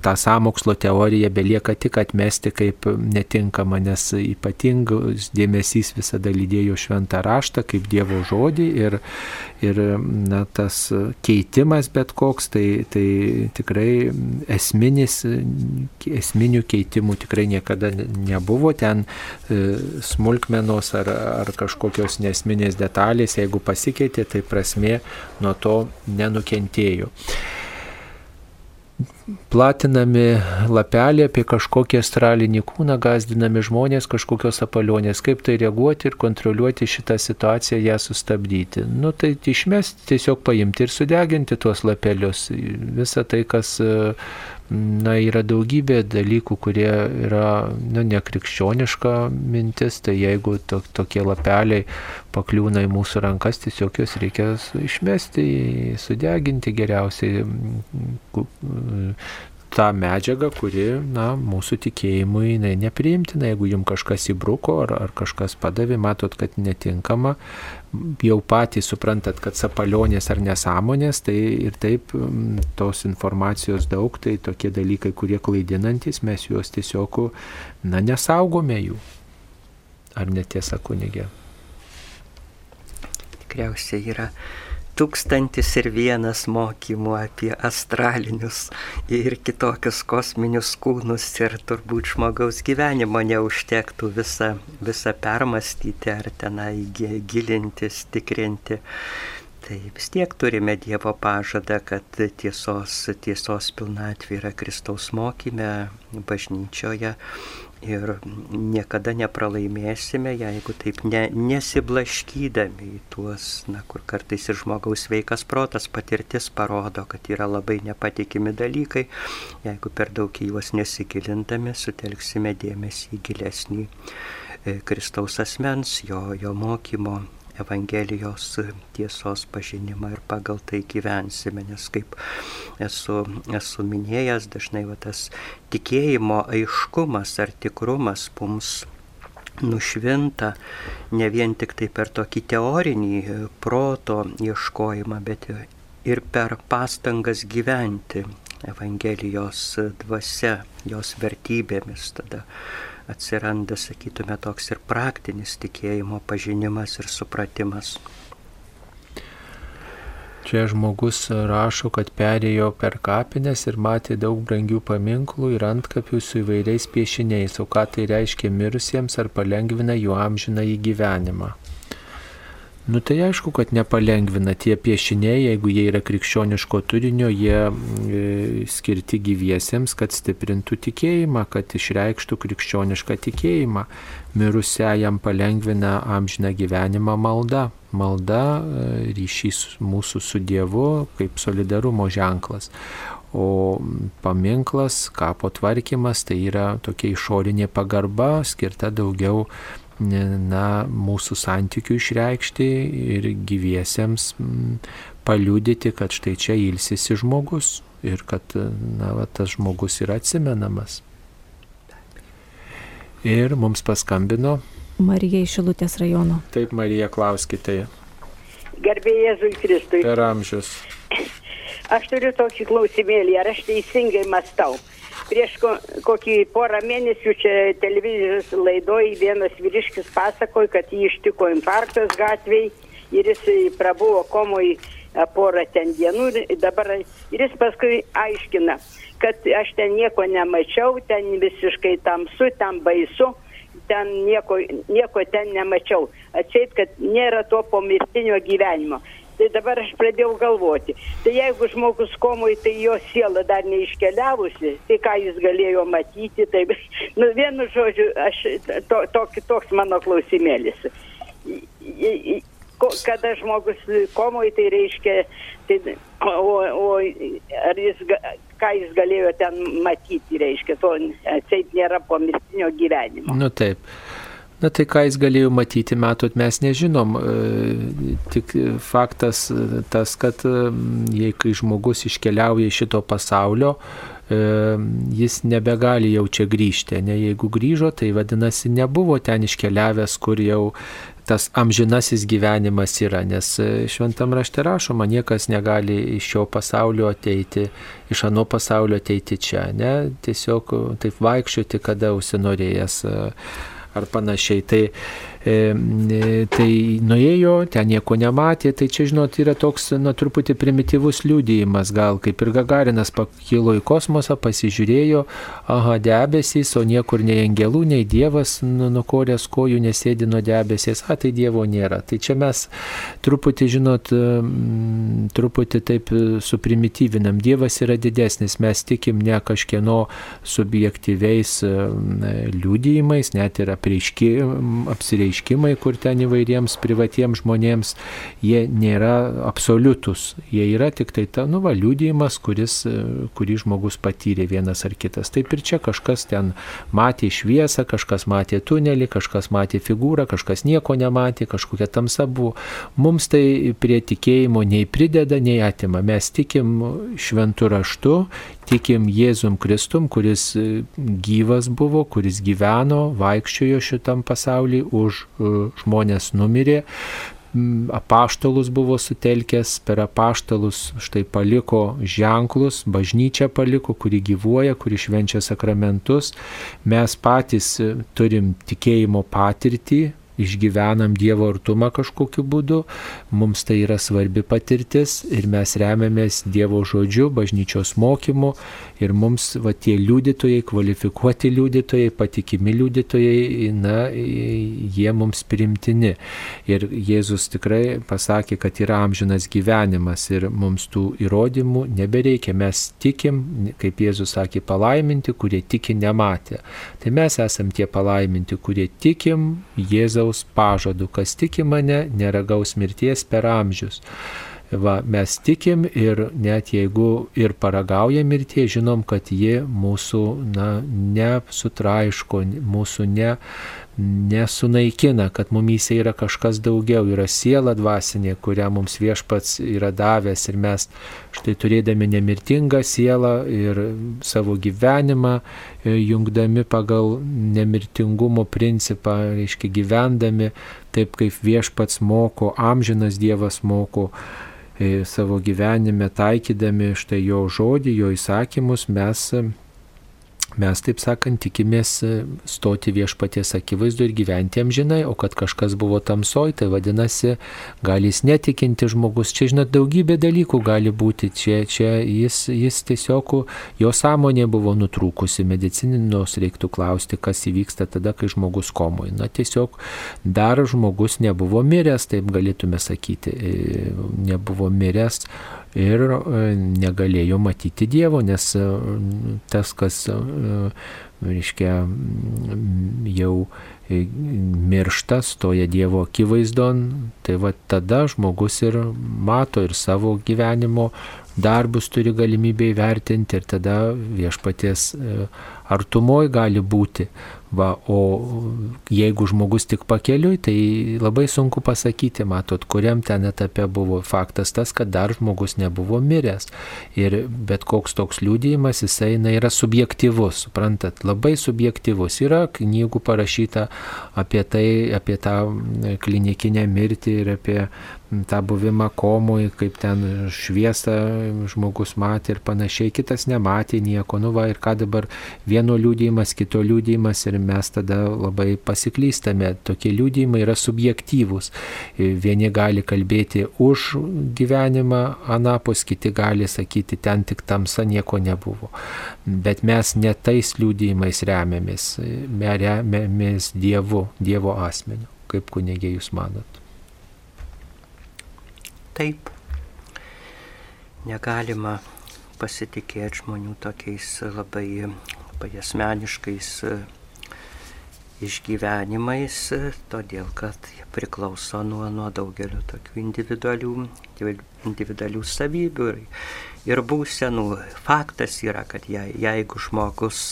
tą samokslo teoriją belieka tik atmesti kaip netinkama, nes ypatingas dėmesys visada lydėjo šventą raštą kaip Dievo žodį ir, ir na, tas keitimas bet koks, tai, tai tikrai esminis, esminių keitimų tikrai niekada nebuvo, ten e, smulkmenos ar, ar kažkokios nesminės detalės, jeigu pasikeitė, tai prasme nuo to nenukentėjo platinami lapeliai apie kažkokį astralinį kūną, gazdinami žmonės kažkokios apalionės, kaip tai reaguoti ir kontroliuoti šitą situaciją, ją sustabdyti. Nu tai išmesti, tiesiog paimti ir sudeginti tuos lapelius. Visa tai, kas na, yra daugybė dalykų, kurie yra na, nekrikščioniška mintis, tai jeigu to, tokie lapeliai pakliūna į mūsų rankas, tiesiog juos reikia išmesti, sudeginti geriausiai tą medžiagą, kuri, na, mūsų tikėjimui jinai nepriimtina. Jeigu jums kažkas įbruko ar, ar kažkas padavė, matot, kad netinkama, jau patys suprantat, kad sapalionės ar nesąmonės, tai ir taip tos informacijos daug, tai tokie dalykai, kurie klaidinantis, mes juos tiesiog, na, nesaugome jų. Ar netiesa, kunigė? Tikriausiai yra tūkstantis ir vienas mokymų apie astralinius ir kitokius kosminius kūnus ir turbūt žmogaus gyvenimo neužtektų visą, visą permastyti ar tenai gilintis, tikrinti. Tai vis tiek turime Dievo pažadą, kad tiesos, tiesos pilnatvė yra Kristaus mokyme, bažnyčioje ir niekada nepralaimėsime, jeigu taip ne, nesiblaškydami į tuos, na, kur kartais ir žmogaus veikas protas patirtis parodo, kad yra labai nepatikimi dalykai, jeigu per daug į juos nesigilindami sutelksime dėmesį į gilesnį e, Kristaus asmens, jo, jo mokymo Evangelijos tiesos pažinimą ir pagal tai gyvensime, nes kaip esu, esu minėjęs, dažnai va, tas tikėjimo aiškumas ar tikrumas mums nušvinta ne vien tik tai per tokį teorinį proto ieškojimą, bet ir per pastangas gyventi Evangelijos dvasia, jos vertybėmis. Tada atsiranda, sakytume, toks ir praktinis tikėjimo pažinimas ir supratimas. Čia žmogus rašo, kad perėjo per kapines ir matė daug brangių paminklų ir antkapių su įvairiais piešiniais, o ką tai reiškia mirusiems ar palengvina jų amžiną į gyvenimą. Nu tai aišku, kad nepalengvina tie piešiniai, jeigu jie yra krikščioniško turinio, jie e, skirti gyviesiems, kad stiprintų tikėjimą, kad išreikštų krikščionišką tikėjimą. Mirusiajam palengvina amžiną gyvenimą malda. Malda e, ryšys mūsų su Dievu kaip solidarumo ženklas. O paminklas, kapo tvarkymas tai yra tokia išorinė pagarba, skirta daugiau na, mūsų santykių išreikšti ir gyviesiems paliūdyti, kad štai čia ilsisi žmogus ir kad na, va, tas žmogus yra atsimenamas. Ir mums paskambino. Marija iš Šilutės rajono. Taip, Marija, klauskite. Gerbėjai Jėzui Kristui. Per amžius. Aš turiu tokį klausimėlį, ar aš teisingai mastau prieš ko, kokį porą mėnesių čia televizijos laidoj vienas vyriškis pasakoja, kad jį ištiko infarktas gatviai ir jis prabuvo komoj e, porą ten dienų ir dabar ir jis paskui aiškina, kad aš ten nieko nemačiau, ten visiškai tamsu, ten baisu. ten nieko, nieko ten nemačiau. Atseit, kad nėra to pomirtinio gyvenimo. Tai dabar aš pradėjau galvoti, tai jeigu žmogus komui, tai jo siela dar neiškeliavusi, tai ką jis galėjo matyti, tai, nu, vienu žodžiu, aš, to, to, toks mano klausimėlis. Kada žmogus komui, tai reiškia, tai, o, o ar jis, ką jis galėjo ten matyti, reiškia, to atseit nėra pomirtinio gyvenimo. Nu taip. Na tai ką jis galėjo matyti, matot, mes nežinom. E, tik faktas tas, kad e, jei kai žmogus iškeliauja iš šito pasaulio, e, jis nebegali jau čia grįžti. Ne, jeigu grįžo, tai vadinasi nebuvo ten iškeliavęs, kur jau tas amžinasis gyvenimas yra, nes šventam rašte rašoma, niekas negali iš šio pasaulio ateiti, iš ano pasaulio ateiti čia, ne, tiesiog taip vaikščioti, kada užsinorėjęs ar panašiai. Tai tai nuėjo, ten nieko nematė, tai čia, žinot, yra toks, na, truputį primityvus liūdėjimas, gal kaip ir Gagarinas pakilo į kosmosą, pasižiūrėjo, aha, debesys, o niekur nei angelų, nei Dievas nukorės kojų nesėdi nuo debesės, a, tai Dievo nėra. Tai čia mes truputį, žinot, truputį taip suprimityvinam, Dievas yra didesnis, mes tikim ne kažkieno subjektyviais liūdėjimais, net ir apsireiškimais pareiškimai, kur ten įvairiems privatiems žmonėms, jie nėra absoliutus. Jie yra tik tai ta, nu, va, liūdėjimas, kuris, kurį žmogus patyrė vienas ar kitas. Taip ir čia kažkas ten matė šviesą, kažkas matė tunelį, kažkas matė figūrą, kažkas nieko nematė, kažkokia tamsa buvo. Mums tai prie tikėjimo nei prideda, nei atima. Mes tikim šventų raštu, tikim Jėzum Kristum, kuris gyvas buvo, kuris gyveno, vaikščiojo šitam pasaulyje už E, žmonės numirė, apaštalus buvo sutelkęs, per apaštalus štai paliko ženklus, bažnyčia paliko, kuri gyvuoja, kuri švenčia sakramentus. Mes patys e, turim tikėjimo patirtį, išgyvenam Dievo artumą kažkokiu būdu, mums tai yra svarbi patirtis ir mes remiamės Dievo žodžiu, bažnyčios mokymu ir mums va, tie liudytojai, kvalifikuoti liudytojai, patikimi liudytojai, na, jie mums primtini. Ir Jėzus tikrai pasakė, kad yra amžinas gyvenimas ir mums tų įrodymų nebereikia. Mes tikim, kaip Jėzus sakė, palaiminti, kurie tiki nematė. Tai mes esam tie palaiminti, kurie tikim Jėzaus Kristaus pažadu, kas tiki mane, neragaus mirties per amžius. Va, mes tikim ir net jeigu ir paragauja mirtie, žinom, kad ji mūsų na, nesutraiško, mūsų ne, nesunaikina, kad mumyse yra kažkas daugiau, yra siela dvasinė, kurią mums viešpats yra davęs ir mes štai turėdami nemirtingą sielą ir savo gyvenimą e, jungdami pagal nemirtingumo principą, reiškia gyvendami taip, kaip viešpats moko, amžinas Dievas moko, E, savo gyvenime taikydami štai jo žodį, jo įsakymus, mes mes, taip sakant, tikimės e, stoti viešpaties akivaizdu ir gyventi amžinai, o kad kažkas buvo tamsoj, tai vadinasi, gali jis netikinti žmogus. Čia, žinot, daugybė dalykų gali būti. Čia, čia jis, jis tiesiog, jo sąmonė buvo nutrūkusi, medicininos reiktų klausti, kas įvyksta tada, kai žmogus komoje. Na, tiesiog dar žmogus nebuvo miręs, taip galėtume sakyti, e, nebuvo miręs ir e, negalėjo matyti Dievo, nes e, tas, kas, e, reiškia, jau miršta, stoja Dievo akivaizdon, tai va tada žmogus ir mato ir savo gyvenimo darbus turi galimybę įvertinti ir tada viešpaties artumoj gali būti. Va, o jeigu žmogus tik pakeliui, tai labai sunku pasakyti, matot, kuriam ten etape buvo faktas tas, kad dar žmogus nebuvo miręs. Ir bet koks toks liūdėjimas, jisai na, yra subjektivus, suprantat, labai subjektivus. Yra knygų parašyta apie tai, apie tą klinikinę mirtį ir apie tą buvimą komui, kaip ten šviesą žmogus matė ir panašiai, kitas nematė nieko. Nu va ir ką dabar vieno liūdėjimas, kito liūdėjimas ir mes tada labai pasiklystame. Tokie liūdėjimai yra subjektyvūs. Vieni gali kalbėti už gyvenimą anapus, kiti gali sakyti, ten tik tamsa nieko nebuvo. Bet mes ne tais liūdėjimais remiamės, remiamės Dievu, Dievo asmeniu. Kaip kunigė jūs manot? Taip. Negalima pasitikėti žmonių tokiais labai, labai asmeniškais e, išgyvenimais, todėl kad priklauso nuo, nuo daugelio tokių individualių, individualių savybių ir, ir būsenų. Faktas yra, kad je, jeigu žmogus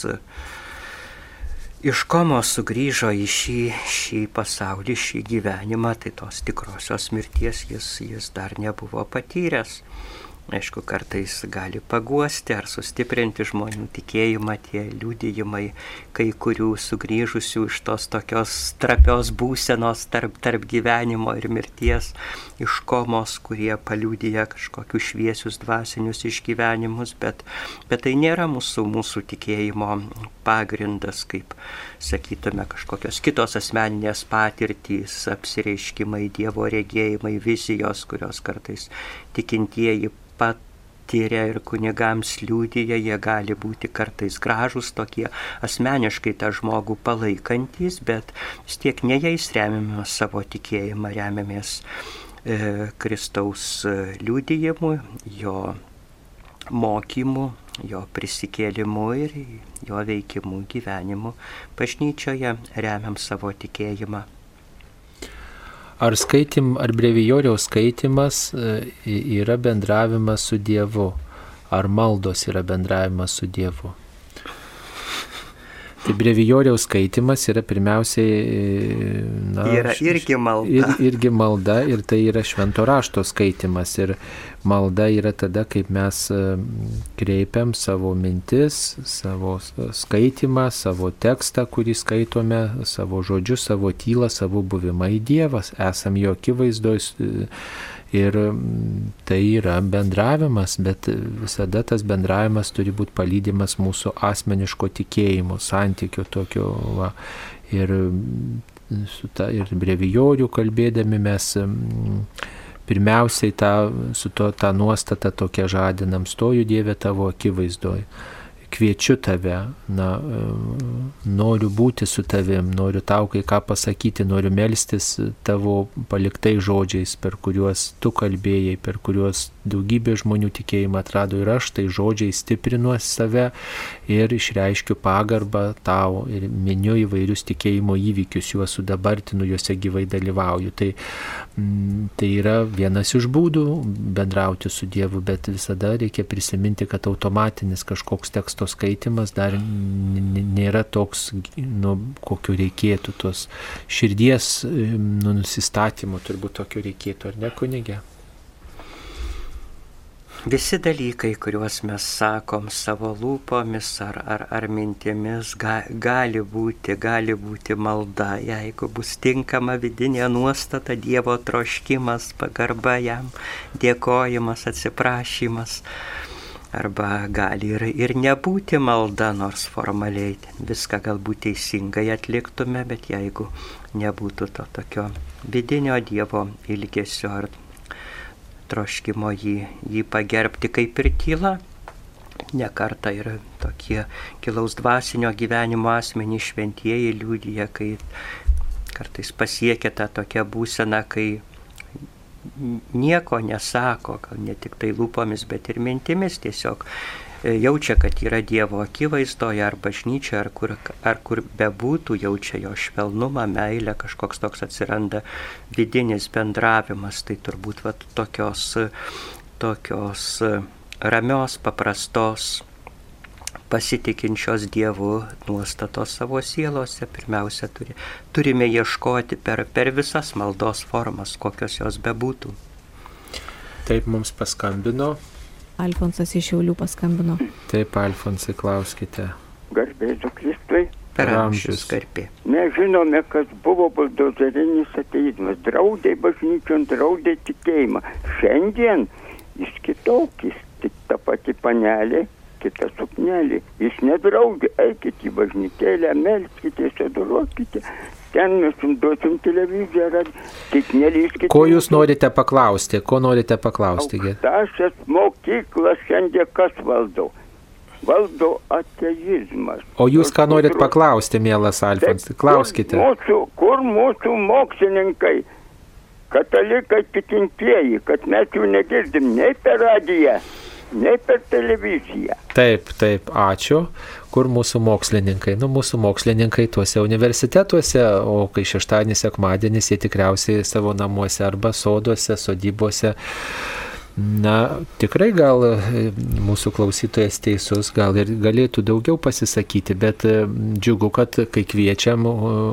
iš komos sugrįžo į šį, šį pasaulį, šį gyvenimą, tai tos tikrosios mirties jis, jis dar nebuvo patyręs. Aišku, kartais gali paguosti ar sustiprinti žmonių tikėjimą tie liūdėjimai, kai kurių sugrįžusių iš tos tokios trapios būsenos tarp, tarp gyvenimo ir mirties, iš komos, kurie paliūdėja kažkokius šviesius dvasinius išgyvenimus, bet, bet tai nėra mūsų, mūsų tikėjimo pagrindas, kaip sakytume, kažkokios kitos asmeninės patirtys, apsireiškimai, Dievo regėjimai, vizijos, kurios kartais tikintieji patiria ir kunigams liūdėja, jie gali būti kartais gražus, tokie asmeniškai tą žmogų palaikantis, bet vis tiek ne jais remiamės savo tikėjimą, remiamės e, Kristaus e, liūdėjimu, jo mokymu, jo prisikėlimu ir jo veikimu gyvenimu. Bažnyčioje remiam savo tikėjimą. Ar skaitim, ar brevijoriaus skaitimas e, yra bendravimas su Dievu, ar maldos yra bendravimas su Dievu? Tai brevijoriaus skaitimas yra pirmiausiai... Na, yra irgi malda. Ir, irgi malda ir tai yra švento rašto skaitimas. Ir malda yra tada, kaip mes e, kreipiam savo mintis, savo skaitimą, savo tekstą, kurį skaitome, savo žodžius, savo tylą, savo buvimą į Dievas. Esam jo akivaizdoj Ir mm, tai yra bendravimas, bet visada tas bendravimas turi būti palydimas mūsų asmeniško tikėjimo, santykių tokio. Va. Ir, mm, ta, ir brevijorių kalbėdami mes mm, pirmiausiai tą, su to, tą nuostatą tokia žadinam, stoju Dieve tavo akivaizdoje kviečiu tave, na, noriu būti su tavim, noriu tau kai ką pasakyti, noriu melstis tavo paliktai žodžiais, per kuriuos tu kalbėjai, per kuriuos daugybė žmonių tikėjimą atrado ir aš, tai žodžiai stiprinu save ir išreiškiu pagarbą tau ir miniu įvairius tikėjimo įvykius, juos sudabartinu, juose gyvai dalyvauju. Tai, mm, tai yra vienas iš būdų bendrauti su Dievu, bet visada reikia prisiminti, kad automatinis kažkoks teksto skaitimas dar nėra toks, nu, kokio reikėtų, tos širdies nu, nusistatymo turbūt tokio reikėtų, ar ne kunigė? Visi dalykai, kuriuos mes sakom savo lūpomis ar, ar, ar mintimis, ga, gali, būti, gali būti malda, jeigu bus tinkama vidinė nuostata, Dievo troškimas, pagarba jam, dėkojimas, atsiprašymas arba gali ir, ir nebūti malda, nors formaliai viską galbūt teisingai atliktume, bet jeigu nebūtų to tokio vidinio Dievo ilgesio ar troškimo jį, jį pagerbti kaip ir tyla, nekarta ir tokie kilaus dvasinio gyvenimo asmenys šventieji liūdija, kai kartais pasiekia tą tokią būseną, kai nieko nesako, gal ne tik tai lūpomis, bet ir mintimis tiesiog jaučia, kad yra Dievo akivaizdoje ar bažnyčia, ar kur, ar kur bebūtų, jaučia jo švelnumą, meilę, kažkoks toks atsiranda vidinis bendravimas, tai turbūt vat, tokios, tokios ramios, paprastos pasitikinčios Dievu nuostatos savo sielose. Pirmiausia, turi, turime ieškoti per, per visas maldos formas, kokios jos bebūtų. Taip mums paskambino. Alfonsas iš Šiaulių paskambino. Taip, Alfonsai, klauskite. Garbėsiu Kristui. Per amžius garbė. Mes žinome, kad buvo buldozerinis ateizmas, draudė bažnyčion, draudė tikėjimą. Šiandien jis kitokis, tik ta pati panelė tą suknelį. Jis nedraudžia, eikit į bažnytėlę, melskitės, adoruokite, ten mes jums duosim televiziją, rad... tik nelyskite. Ko jūs norite paklausti? Ko norite paklausti? Aukštasias mokyklas šiandien kas valdo? Valdo ateizmas. O jūs ką norit paklausti, mielas Alfonsai? Klauskite. Kur mūsų, kur mūsų mokslininkai, katalikai tikintieji, kad mes jų negirdim nei per radiją, nei per televiziją. Taip, taip, ačiū. Kur mūsų mokslininkai? Nu, mūsų mokslininkai tuose universitetuose, o kai šeštadienis, sekmadienis, jie tikriausiai savo namuose arba soduose, sodybose. Na, tikrai gal e, mūsų klausytojas teisus, gal ir galėtų daugiau pasisakyti, bet e, džiugu, kad kai kviečiam,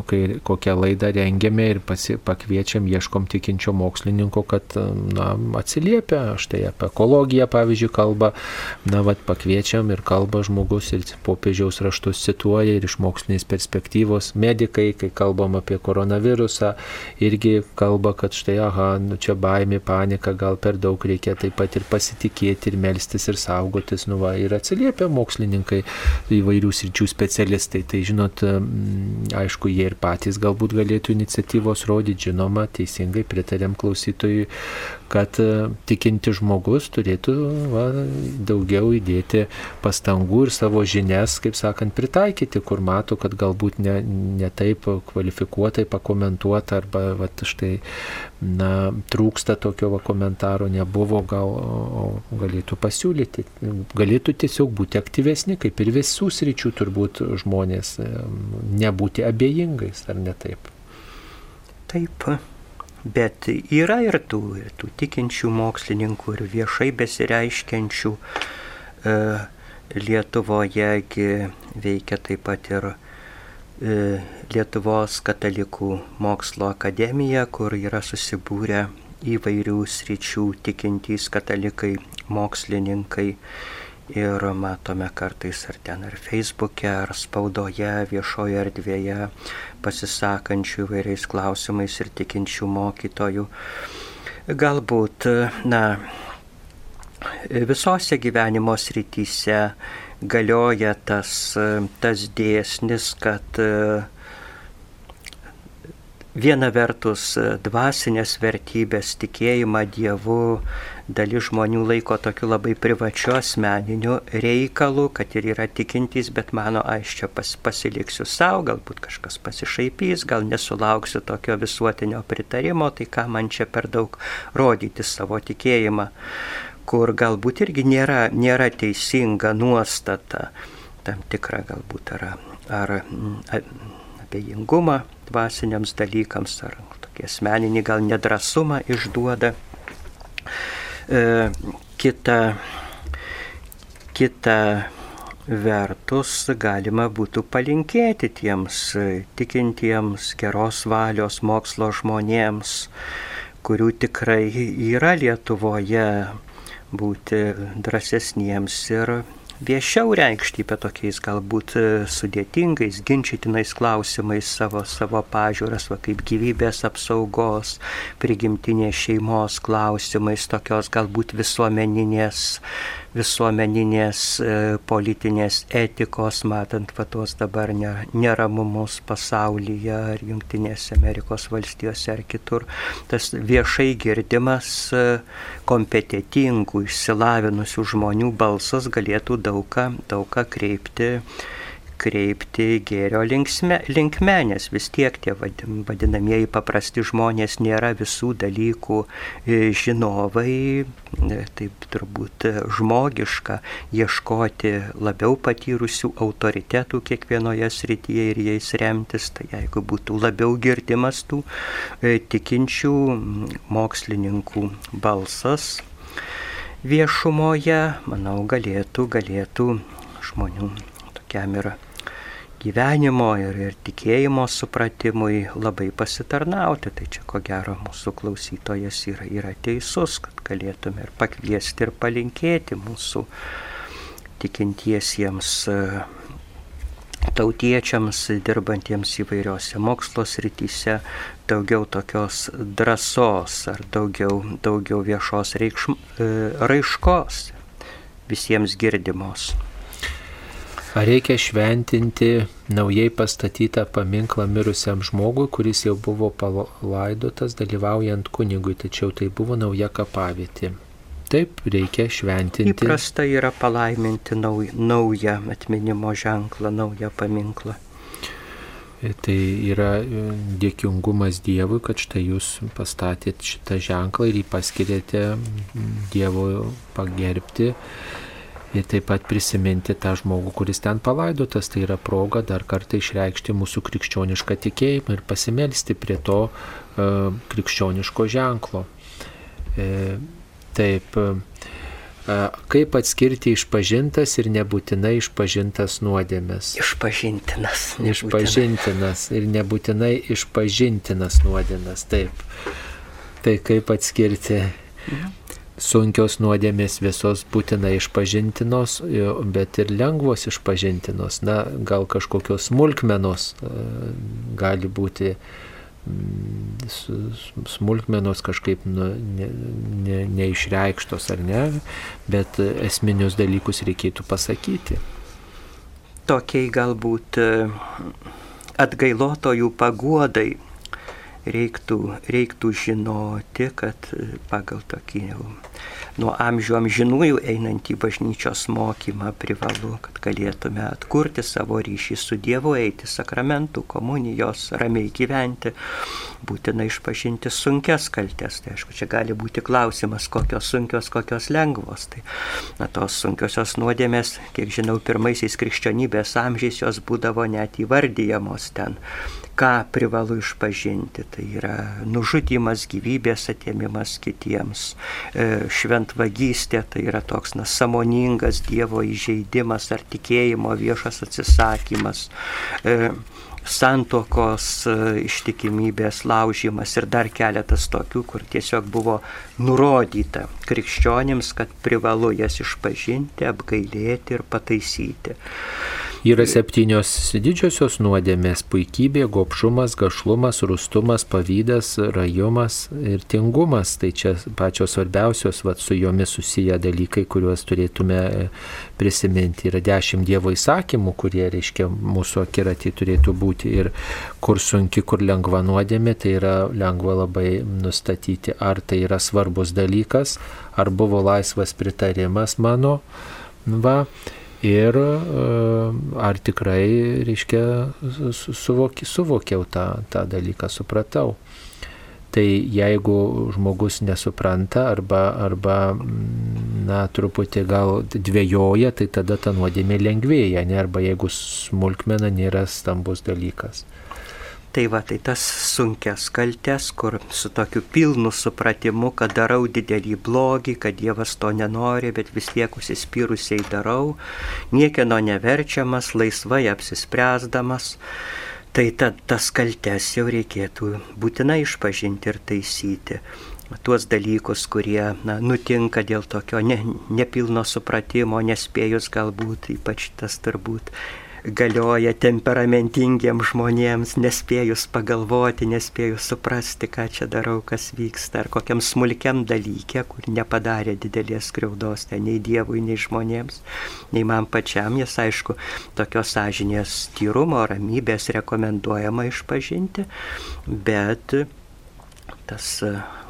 kai kokią laidą rengiame ir pasi, pakviečiam, ieškom tikinčio mokslininko, kad e, na, atsiliepia, štai apie ekologiją, pavyzdžiui, kalba, na, vad pakviečiam ir kalba žmogus ir popiežiaus raštus cituoja ir iš mokslinės perspektyvos. Medikai, kai kalbam apie koronavirusą, irgi kalba, kad štai, aha, nu, čia baimė, panika, gal per daug reikia taip pat ir pasitikėti, ir melstis, ir saugotis, nu va, ir atsiliepia mokslininkai, įvairių sričių specialistai. Tai žinot, aišku, jie ir patys galbūt galėtų iniciatyvos rodyti, žinoma, teisingai pritarėm klausytojui, kad e, tikinti žmogus turėtų va, daugiau įdėti pastangų ir savo žinias, kaip sakant, pritaikyti, kur mato, kad galbūt ne, ne taip kvalifikuotai pakomentuota arba va, štai na, trūksta tokio va, komentaro, nebuvo, gal o, galėtų pasiūlyti. Galėtų tiesiog būti aktyvesni, kaip ir visų sričių turbūt žmonės, nebūti abejingais, ar ne taip. Taip, bet yra ir tų, ir tų tikinčių mokslininkų, ir viešai besireiškiančių. E, Lietuvoje veikia taip pat ir e, Lietuvos katalikų mokslo akademija, kur yra susibūrę įvairių sričių tikintys katalikai, mokslininkai. Ir matome kartais ar ten ar Facebook'e, ar spaudoje, viešoje erdvėje pasisakančių įvairiais klausimais ir tikinčių mokytojų. Galbūt, na, visose gyvenimo srityse galioja tas, tas dėsnis, kad viena vertus dvasinės vertybės, tikėjimą Dievu, dalis žmonių laiko tokiu labai privačiu asmeniniu reikalu, kad ir yra tikintys, bet mano, aš čia pas, pasiliksiu savo, galbūt kažkas pasišaipys, gal nesulauksiu tokio visuotinio pritarimo, tai ką man čia per daug rodyti savo tikėjimą, kur galbūt irgi nėra, nėra teisinga nuostata, tam tikra galbūt ar, ar abejingumą dvasiniams dalykams, ar tokį asmeninį gal nedrasumą išduoda. E, kita, kita vertus galima būtų palinkėti tiems tikintiems geros valios mokslo žmonėms, kurių tikrai yra Lietuvoje būti drąsesniems ir viešiau reikšti apie tokiais galbūt sudėtingais, ginčytinais klausimais savo, savo pažiūras, va kaip gyvybės apsaugos, prigimtinės šeimos klausimais, tokios galbūt visuomeninės visuomeninės e, politinės etikos, matant va tuos dabar neramumus pasaulyje ar Junktinėse Amerikos valstijose ar kitur. Tas viešai girdimas e, kompetitingų, išsilavinusių žmonių balsas galėtų daugą, daugą kreipti kreipti gėrio linksme, linkme, nes vis tiek tie vadinamieji paprasti žmonės nėra visų dalykų e, žinovai, taip turbūt žmogiška ieškoti labiau patyrusių autoritetų kiekvienoje srityje ir jais remtis, tai jeigu būtų labiau girdimas tų e, tikinčių mokslininkų balsas viešumoje, manau, galėtų, galėtų žmonių tokiam ir gyvenimo ir, ir tikėjimo supratimui labai pasitarnauti. Tai čia ko gero mūsų klausytojas yra, yra teisus, kad galėtume ir pakviesti ir palinkėti mūsų tikintiesiems tautiečiams dirbantiems įvairiose mokslo srityse daugiau tokios drąsos ar daugiau, daugiau viešos reikšm, raiškos visiems girdimos. Ar reikia šventinti naujai pastatytą paminklą mirusiam žmogui, kuris jau buvo palaidotas dalyvaujant kunigui, tačiau tai buvo nauja kapavietė? Taip, reikia šventinti. Įprasta yra palaiminti nauj, naują atminimo ženklą, naują paminklą. Tai yra e, dėkingumas Dievui, kad štai jūs pastatėt šitą ženklą ir jį paskirėte Dievo pagerbti. Ir taip pat prisiminti tą žmogų, kuris ten palaidotas, tai yra proga dar kartą išreikšti mūsų krikščionišką tikėjimą ir pasimelsti prie to uh, krikščioniško ženklo. E, taip, uh, Kaip atskirti išpažintas ir nebūtinai išpažintas nuodėmės? Išpažintinas. Nebūtinai. Išpažintinas ir nebūtinai išpažintinas nuodėmės. Taip. Tai kaip atskirti mhm. Sunkios nuodėmės visos būtinai išpažintinos, bet ir lengvos išpažintinos. Na, gal kažkokios smulkmenos gali būti smulkmenos kažkaip nu, ne, ne, neišreikštos ar ne, bet esminius dalykus reikėtų pasakyti. Tokiai galbūt e, atgailotojų paguodai reiktų, reiktų žinoti, kad pagal tokį jau nuo amžių amžinųjų einantį bažnyčios mokymą privalu, kad galėtume atkurti savo ryšį su Dievu, eiti sakramentų, komunijos, ramiai gyventi, būtina išpažinti sunkes kaltes. Tai aišku, čia gali būti klausimas, kokios sunkios, kokios lengvos. Tai na, tos sunkiosios nuodėmės, kiek žinau, pirmaisiais krikščionybės amžiais jos būdavo net įvardyjamos ten ką privalu išpažinti. Tai yra nužudimas, gyvybės atėmimas kitiems, e, šventvagystė, tai yra toks na, samoningas Dievo įžeidimas ar tikėjimo viešas atsisakymas. E, santokos e, ištikimybės laužimas ir dar keletas tokių, kur tiesiog buvo nurodyta krikščionims, kad privalu jas išpažinti, apgailėti ir pataisyti. Yra septynios didžiosios nuodėmės - puikybė, gopšumas, gašlumas, rustumas, pavydas, rajumas ir tingumas. Tai čia pačios svarbiausios, vat, su jomis susiję dalykai, kuriuos turėtume e, prisiminti. Yra dešimt Dievo įsakymų, kurie, reiškia, mūsų akiratį turėtų būti ir kur sunki, kur lengva nuodėmė, tai yra lengva labai nustatyti, ar tai yra svarbus dalykas, ar buvo laisvas pritarimas mano. Va, ir e, ar tikrai, reiškia, suvoki, suvokiau tą, tą dalyką, supratau. Tai jeigu žmogus nesupranta arba, arba na, truputį gal dvėjoja, tai tada ta nuodėmė lengvėja, ne? arba jeigu smulkmena nėra stambus dalykas. Tai va, tai tas sunkias kaltes, kur su tokiu pilnu supratimu, kad darau didelį blogį, kad Dievas to nenori, bet vis tiek užsispyrusiai darau, niekieno neverčiamas, laisvai apsispręsdamas. Tai ta, tas kaltes jau reikėtų būtinai išpažinti ir taisyti tuos dalykus, kurie na, nutinka dėl tokio ne, nepilno supratimo, nespėjus galbūt, ypač tas turbūt galioja temperamentingiems žmonėms, nespėjus pagalvoti, nespėjus suprasti, ką čia darau, kas vyksta, ar kokiam smulkiam dalykė, kur nepadarė didelės skriaudos ten nei Dievui, nei žmonėms, nei man pačiam, jas aišku, tokios sąžinės tyrumo, ramybės rekomenduojama išpažinti, bet tas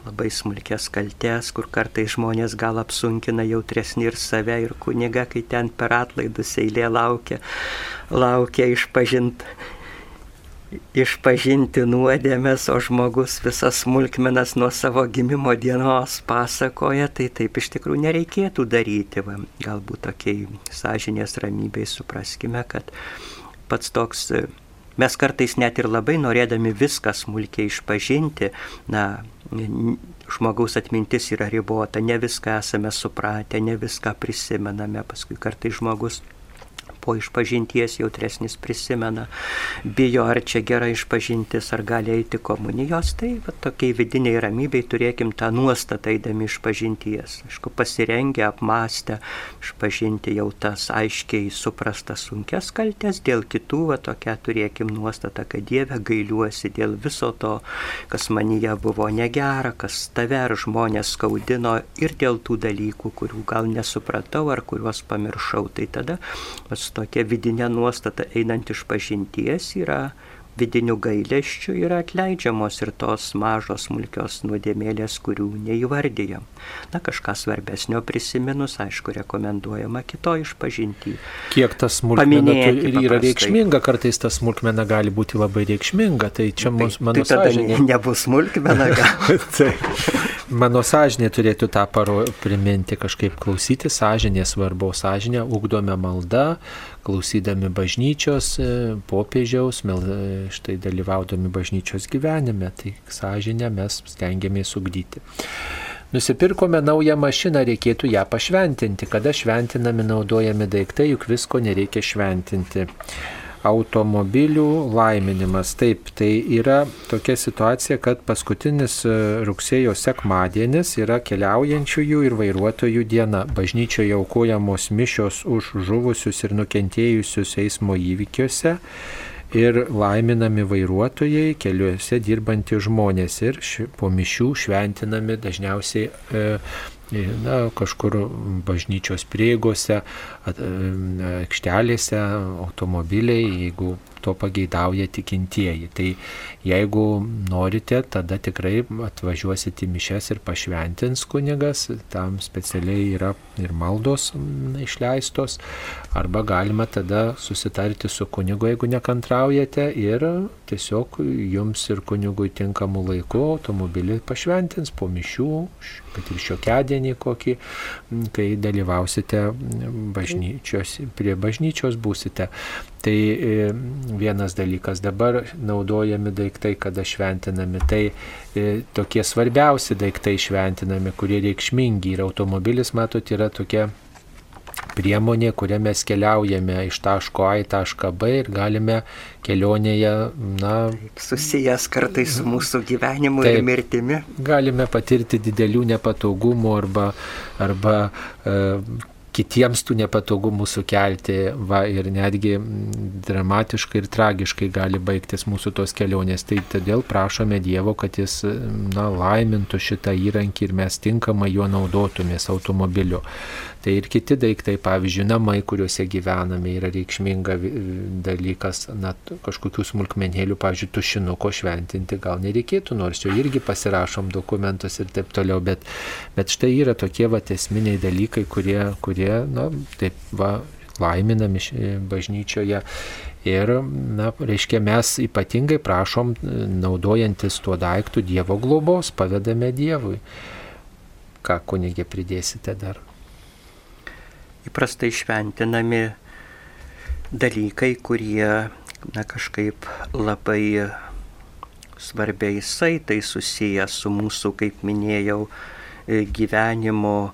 labai smulkės kaltės, kur kartai žmonės gal apsunkina jautresni ir save, ir kuniga, kai ten per atlaidus eilė laukia, laukia išpažinti išpažinti nuodėmės, o žmogus visas smulkmenas nuo savo gimimo dienos pasakoja, tai taip iš tikrųjų nereikėtų daryti. Va, galbūt tokiai sąžinės ramybei supraskime, kad pats toks mes kartais net ir labai norėdami viską smulkiai išpažinti, na, žmogaus atmintis yra ribota, ne viską esame supratę, ne viską prisimename, paskui kartai žmogus po išpažinties jautresnis prisimena, bijo, ar čia gera išpažintis, ar gali eiti komunijos, tai va, tokiai vidiniai ramybei turėkim tą nuostatą eidami išpažinties. Aišku, pasirengę, apmastę, išpažinti jau tas aiškiai suprastas sunkes kaltės, dėl kitų va, tokia turėkim nuostatą, kad Dieve gailiuosi dėl viso to, kas manyje buvo negera, kas tave ar žmonės skaudino ir dėl tų dalykų, kurių gal nesupratau ar kuriuos pamiršau. Tai tada vas, tokia vidinė nuostata einant iš pažinties yra vidinių gailėščių yra atleidžiamos ir tos mažos smulkios nuodėmėlės, kurių neįvardyjam. Na, kažką svarbesnio prisiminus, aišku, rekomenduojama kito išpažinti. Kiek tas smulkmena yra reikšminga, kartais tas smulkmena gali būti labai reikšminga, tai čia tai, mano tai sąžinė. Nebus smulkmena tai, mano sąžinė turėtų tą paro priminti, kažkaip klausyti sąžinė svarbu, sąžinė ugdome maldą klausydami bažnyčios e, popiežiaus, e, štai dalyvaudami bažnyčios gyvenime, tai sąžinę mes stengiamės ugdyti. Nusipirkome naują mašiną, reikėtų ją pašventinti. Kada šventinami naudojami daiktai, juk visko nereikia šventinti automobilių laiminimas. Taip, tai yra tokia situacija, kad paskutinis e, rugsėjo sekmadienis yra keliaujančiųjų ir vairuotojų diena. Bažnyčioje aukojamos mišios už žuvusius ir nukentėjusius eismo įvykiuose ir laiminami vairuotojai, keliuose dirbantys žmonės ir ši, po mišių šventinami dažniausiai e, na, kažkur bažnyčios prieigose, aikštelėse, automobiliai, jeigu to pageidauja tikintieji. Tai jeigu norite, tada tikrai atvažiuosite į mišes ir pašventins kunigas, tam specialiai yra ir maldos išleistos, arba galima tada susitarti su kunigu, jeigu nekantraujate ir tiesiog jums ir kunigui tinkamų laikų automobilį pašventins po mišių, kad ir šiokedienį kokį, kai dalyvausite bažnyčios, prie bažnyčios būsite. Tai e, vienas dalykas dabar naudojami daiktai, kada šventinami, tai e, tokie svarbiausi daiktai šventinami, kurie reikšmingi ir automobilis, matot, yra tokia priemonė, kuria mes keliaujame iš taško A į tašką B ir galime kelionėje, na. Susijęs kartais su mūsų gyvenimu taip, ir mirtimi. Galime patirti didelių nepatogumų arba, arba e, kitiems tų nepatogumų sukelti, va, ir netgi dramatiškai ir tragiškai gali baigtis mūsų tos kelionės. Tai todėl prašome Dievo, kad Jis na, laimintų šitą įrankį ir mes tinkamai juo naudotumės automobiliu. Tai ir kiti daiktai, pavyzdžiui, namai, kuriuose gyvename, yra reikšminga dalykas, na, kažkokių smulkmenėlių, pavyzdžiui, tušinuko šventinti gal nereikėtų, nors jau irgi pasirašom dokumentus ir taip toliau, bet, bet štai yra tokie va esminiai dalykai, kurie, kurie na, taip va, laiminami bažnyčioje. Ir, na, reiškia, mes ypatingai prašom, naudojantis tuo daiktu Dievo globos, pavedame Dievui. Ką kunigė pridėsite dar? Įprastai šventinami dalykai, kurie na, kažkaip labai svarbiai saitai susiję su mūsų, kaip minėjau, gyvenimo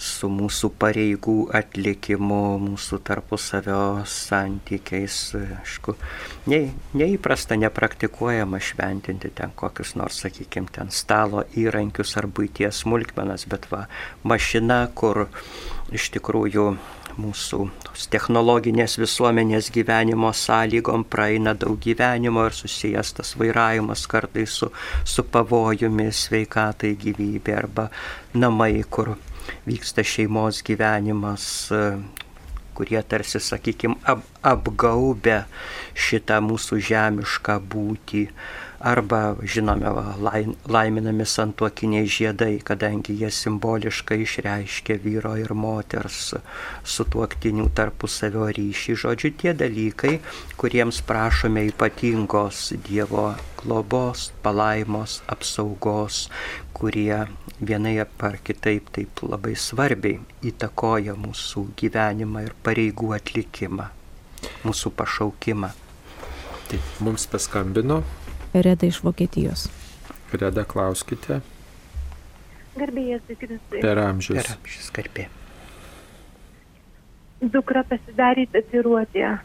su mūsų pareigų atlikimu, mūsų tarpusavio santykiais. Aišku, ne, neįprasta, nepraktikuojama šventinti ten kokius nors, sakykime, ten stalo įrankius ar būties smulkmenas, bet va, mašina, kur iš tikrųjų mūsų technologinės visuomenės gyvenimo sąlygom praeina daug gyvenimo ir susijęs tas vairavimas kartais su, su pavojumi sveikatai gyvybė arba namai, kur vyksta šeimos gyvenimas, kurie tarsi, sakykime, ap, apgaubia šitą mūsų žemišką būtį arba, žinome, laiminami santuokiniai žiedai, kadangi jie simboliškai išreiškia vyro ir moters sutuoktinių tarpusavio ryšį. Žodžiu, tie dalykai, kuriems prašome ypatingos Dievo globos, palaimos, apsaugos, kurie vienai ar kitaip taip labai svarbiai įtakoja mūsų gyvenimą ir pareigų atlikimą, mūsų pašaukimą. Taip, mums paskambino Reda iš Vokietijos. Reda, klauskite. Garbėjas Kristus. Per amžius. Per amžius garbė. Dukra pasidarė tatiruotę.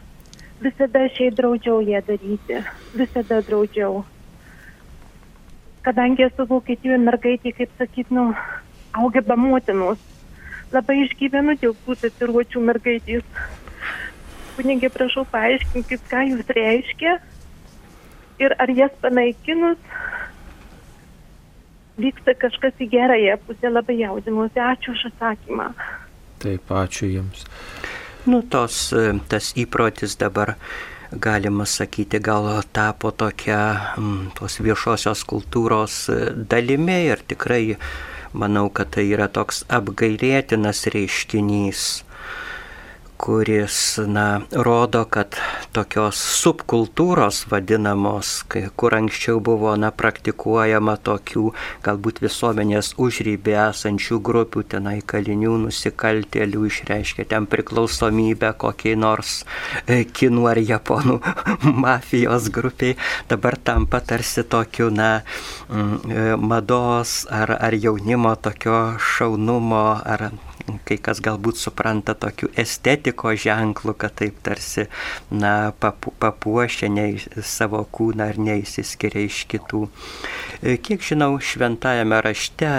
Visada aš jai draudžiau ją daryti. Visada draudžiau. Kadangi esu Vokietijoje mergaitė, kaip sakyt, nu, augia be motinos. Labai išgyvenu dėl tų tatiruočių mergaitės. Kunigė, prašau paaiškinkit, ką jūs reiškia ir ar jas panaikinus vyksta kažkas į gerąją pusę, labai jaudinuosi. Ačiū už atsakymą. Taip, ačiū Jums. Nu, tos, tas įprotis dabar galima sakyti, gal tapo tokia tos viešosios kultūros dalimi ir tikrai manau, kad tai yra toks apgailėtinas reiškinys kuris, na, rodo, kad tokios subkultūros vadinamos, kur anksčiau buvo, na, praktikuojama tokių galbūt visuomenės užrybė esančių grupių, tenai kalinių, nusikaltėlių išreiškia ten priklausomybę kokiai nors e, kinų ar japonų mafijos grupiai, dabar tampa tarsi tokiu, na, e, mados ar, ar jaunimo tokio šaunumo ar kai kas galbūt supranta tokių estetiko ženklų, kad taip tarsi, na, papu, papuošia ne savo kūną ar neįsiskiria iš kitų. E, kiek žinau, šventajame rašte,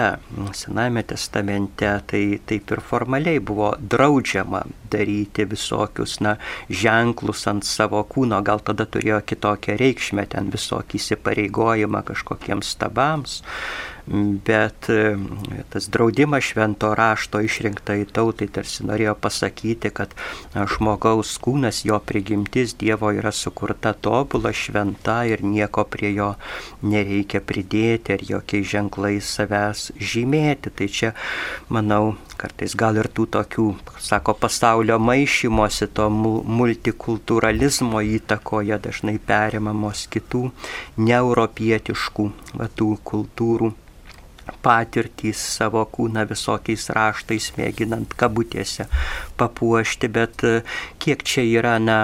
Sename testamente, tai taip ir formaliai buvo draudžiama daryti visokius, na, ženklus ant savo kūno, gal tada turėjo kitokią reikšmę, ten visokį įsipareigojimą kažkokiems stabams bet e, tas draudimas švento rašto išrinktai tautai tarsi norėjo pasakyti, kad žmogaus kūnas, jo prigimtis Dievo yra sukurta tobula, šventa ir nieko prie jo nereikia pridėti ar jokiais ženklais savęs žymėti. Tai čia, manau, kartais gal ir tų tokių, sako, pasaulio maišymosi, to multikulturalizmo įtakoje dažnai perimamos kitų neuropietiškų va, tų kultūrų patirtys savo kūną visokiais raštais, mėginant kabutėse papuošti, bet e, kiek čia yra, na,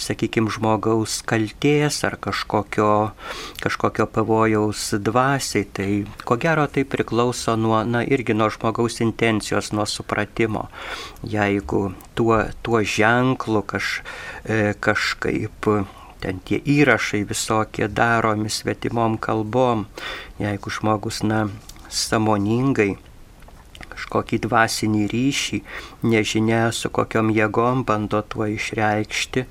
sakykime, žmogaus kalties ar kažkokio, kažkokio pavojaus dvasiai, tai ko gero tai priklauso nuo, na, irgi nuo žmogaus intencijos, nuo supratimo. Jeigu tuo, tuo ženklu kaž, e, kažkaip ten tie įrašai visokie daromi svetimom kalbom, jeigu žmogus, na, samoningai kažkokį dvasinį ryšį, nežinia su kokiom jėgom bando tuo išreikšti,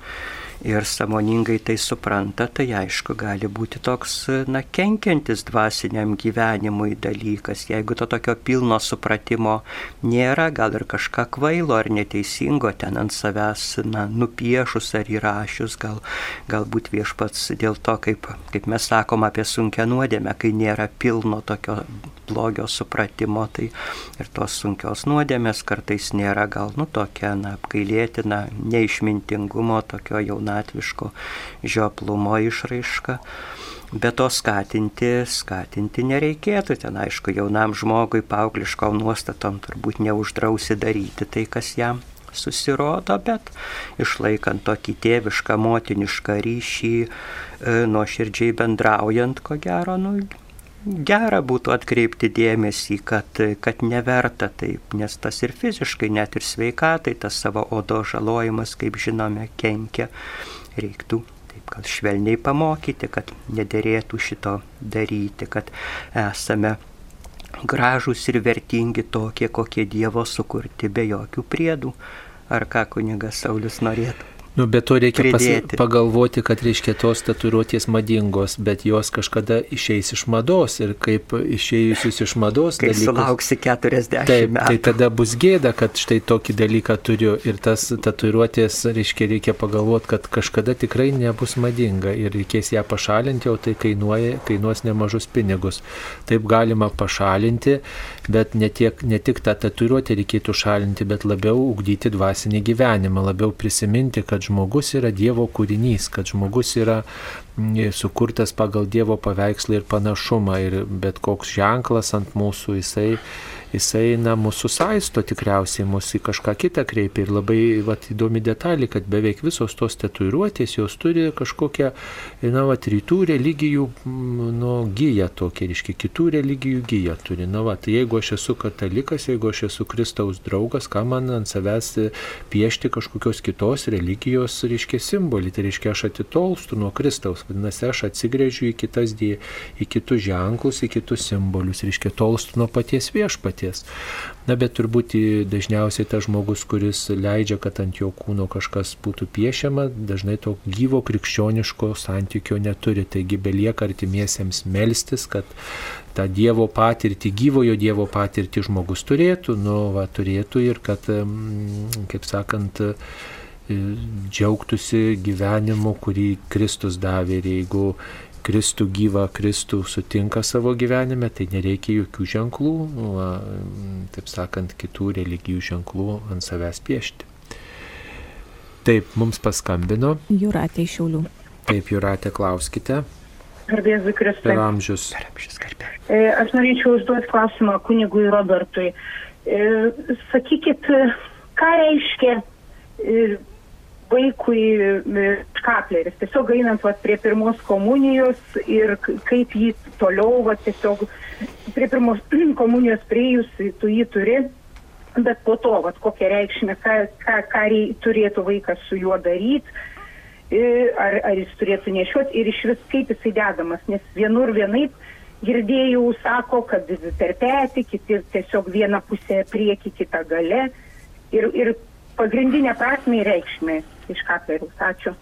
ir samoningai tai supranta, tai aišku gali būti toks, na, kenkiantis dvasiniam gyvenimui dalykas. Jeigu to tokio pilno supratimo nėra, gal ir kažką kvailo ar neteisingo ten ant savęs, na, nupiešus ar įrašius, gal, galbūt viešpats dėl to, kaip, kaip mes sakom apie sunkę nuodėmę, kai nėra pilno tokio blogio supratimo, tai ir tos sunkios nuodėmės kartais nėra gal, nu, tokia, na, apgailėtina, neišmintingumo, tokio jauna jaunatviško žioplumo išraiška. Bet to skatinti, skatinti nereikėtų. Ten aišku, jaunam žmogui paaugliškom nuostatom turbūt neuždrausi daryti tai, kas jam susirodo, bet išlaikant tokį tėvišką, motinišką ryšį, e, nuoširdžiai bendraujant, ko gero, nu, gera būtų atkreipti dėmesį, kad, kad neverta taip, nes tas ir fiziškai, net ir sveikatai, tas savo odo žalojimas, kaip žinome, kenkia reiktų taip gal švelniai pamokyti, kad nederėtų šito daryti, kad esame gražūs ir vertingi tokie, kokie Dievo sukurti be jokių priedų. Ar ką kunigas Saulis norėtų? Nu, bet to reikia pas, pagalvoti, kad reiškia tos tatuiruotės madingos, bet jos kažkada išeis iš mados ir kaip išėjusius iš mados. Kai dalykus, sulauksi 40 taip, tai metų. Tai tada bus gėda, kad štai tokį dalyką turiu ir tas tatuiruotės, reiškia, reikia pagalvoti, kad kažkada tikrai nebus madinga ir reikės ją pašalinti, o tai kainuoja, kainuos nemažus pinigus. Taip galima pašalinti, bet ne, tiek, ne tik tą tatuiruotę reikėtų šalinti, bet labiau ugdyti dvasinį gyvenimą, labiau prisiminti, kad žmogus yra Dievo kūrinys, kad žmogus yra sukurtas pagal Dievo paveikslą ir panašumą ir bet koks ženklas ant mūsų jisai jisai, na, mūsų saisto tikriausiai, mūsų į kažką kitą kreipia. Ir labai vat, įdomi detalė, kad beveik visos tos tatuiruotės jos turi kažkokią, na, vat, rytų religijų, nu, gyją tokia, reiškia, kitų religijų gyją turi. Na, vat, jeigu aš esu katalikas, jeigu aš esu Kristaus draugas, ką man ant savęs piešti kažkokios kitos religijos, reiškia, simbolį. Tai reiškia, aš atitolstu nuo Kristaus, vadinasi, aš atsigrėžiu į, kitas, į kitus ženklus, į kitus simbolius, reiškia, tolstu nuo paties viešpatį mirties. Na, bet turbūt dažniausiai tas žmogus, kuris leidžia, kad ant jo kūno kažkas būtų piešiama, dažnai to gyvo krikščioniško santykio neturi. Taigi belieka artimiesiems melstis, kad tą Dievo patirtį, gyvojo Dievo patirtį žmogus turėtų, nu, va, turėtų ir kad, kaip sakant, džiaugtųsi gyvenimu, kurį Kristus davė. Ir jeigu Kristų gyvą Kristų sutinka savo gyvenime, tai nereikia jokių ženklų, va, taip sakant, kitų religijų ženklų ant savęs piešti. Taip, mums paskambino. Juratė iš Šiaulių. Taip, Juratė, klauskite. Garbėzui Kristui. Per amžius. Per amžius garbė. Aš norėčiau užduoti klausimą kunigui Robertui. Sakykit, ką reiškia vaikui škapleris, tiesiog einant vat, prie pirmos komunijos ir kaip jį toliau, vat, tiesiog prie pirmos komunijos priejus, tu jį turi, bet po to, vat, kokią reikšmę, ką, ką, ką turėtų vaikas su juo daryti, ar, ar jis turėtų nešioti ir iš vis kaip jisai dedamas, nes vienur vienaip girdėjau, sako, kad per petį, kiti tiesiog vieną pusę prieki, kitą gale. Ir, ir pagrindinė prasme ir reikšmė iš kaplerius. Ačiū.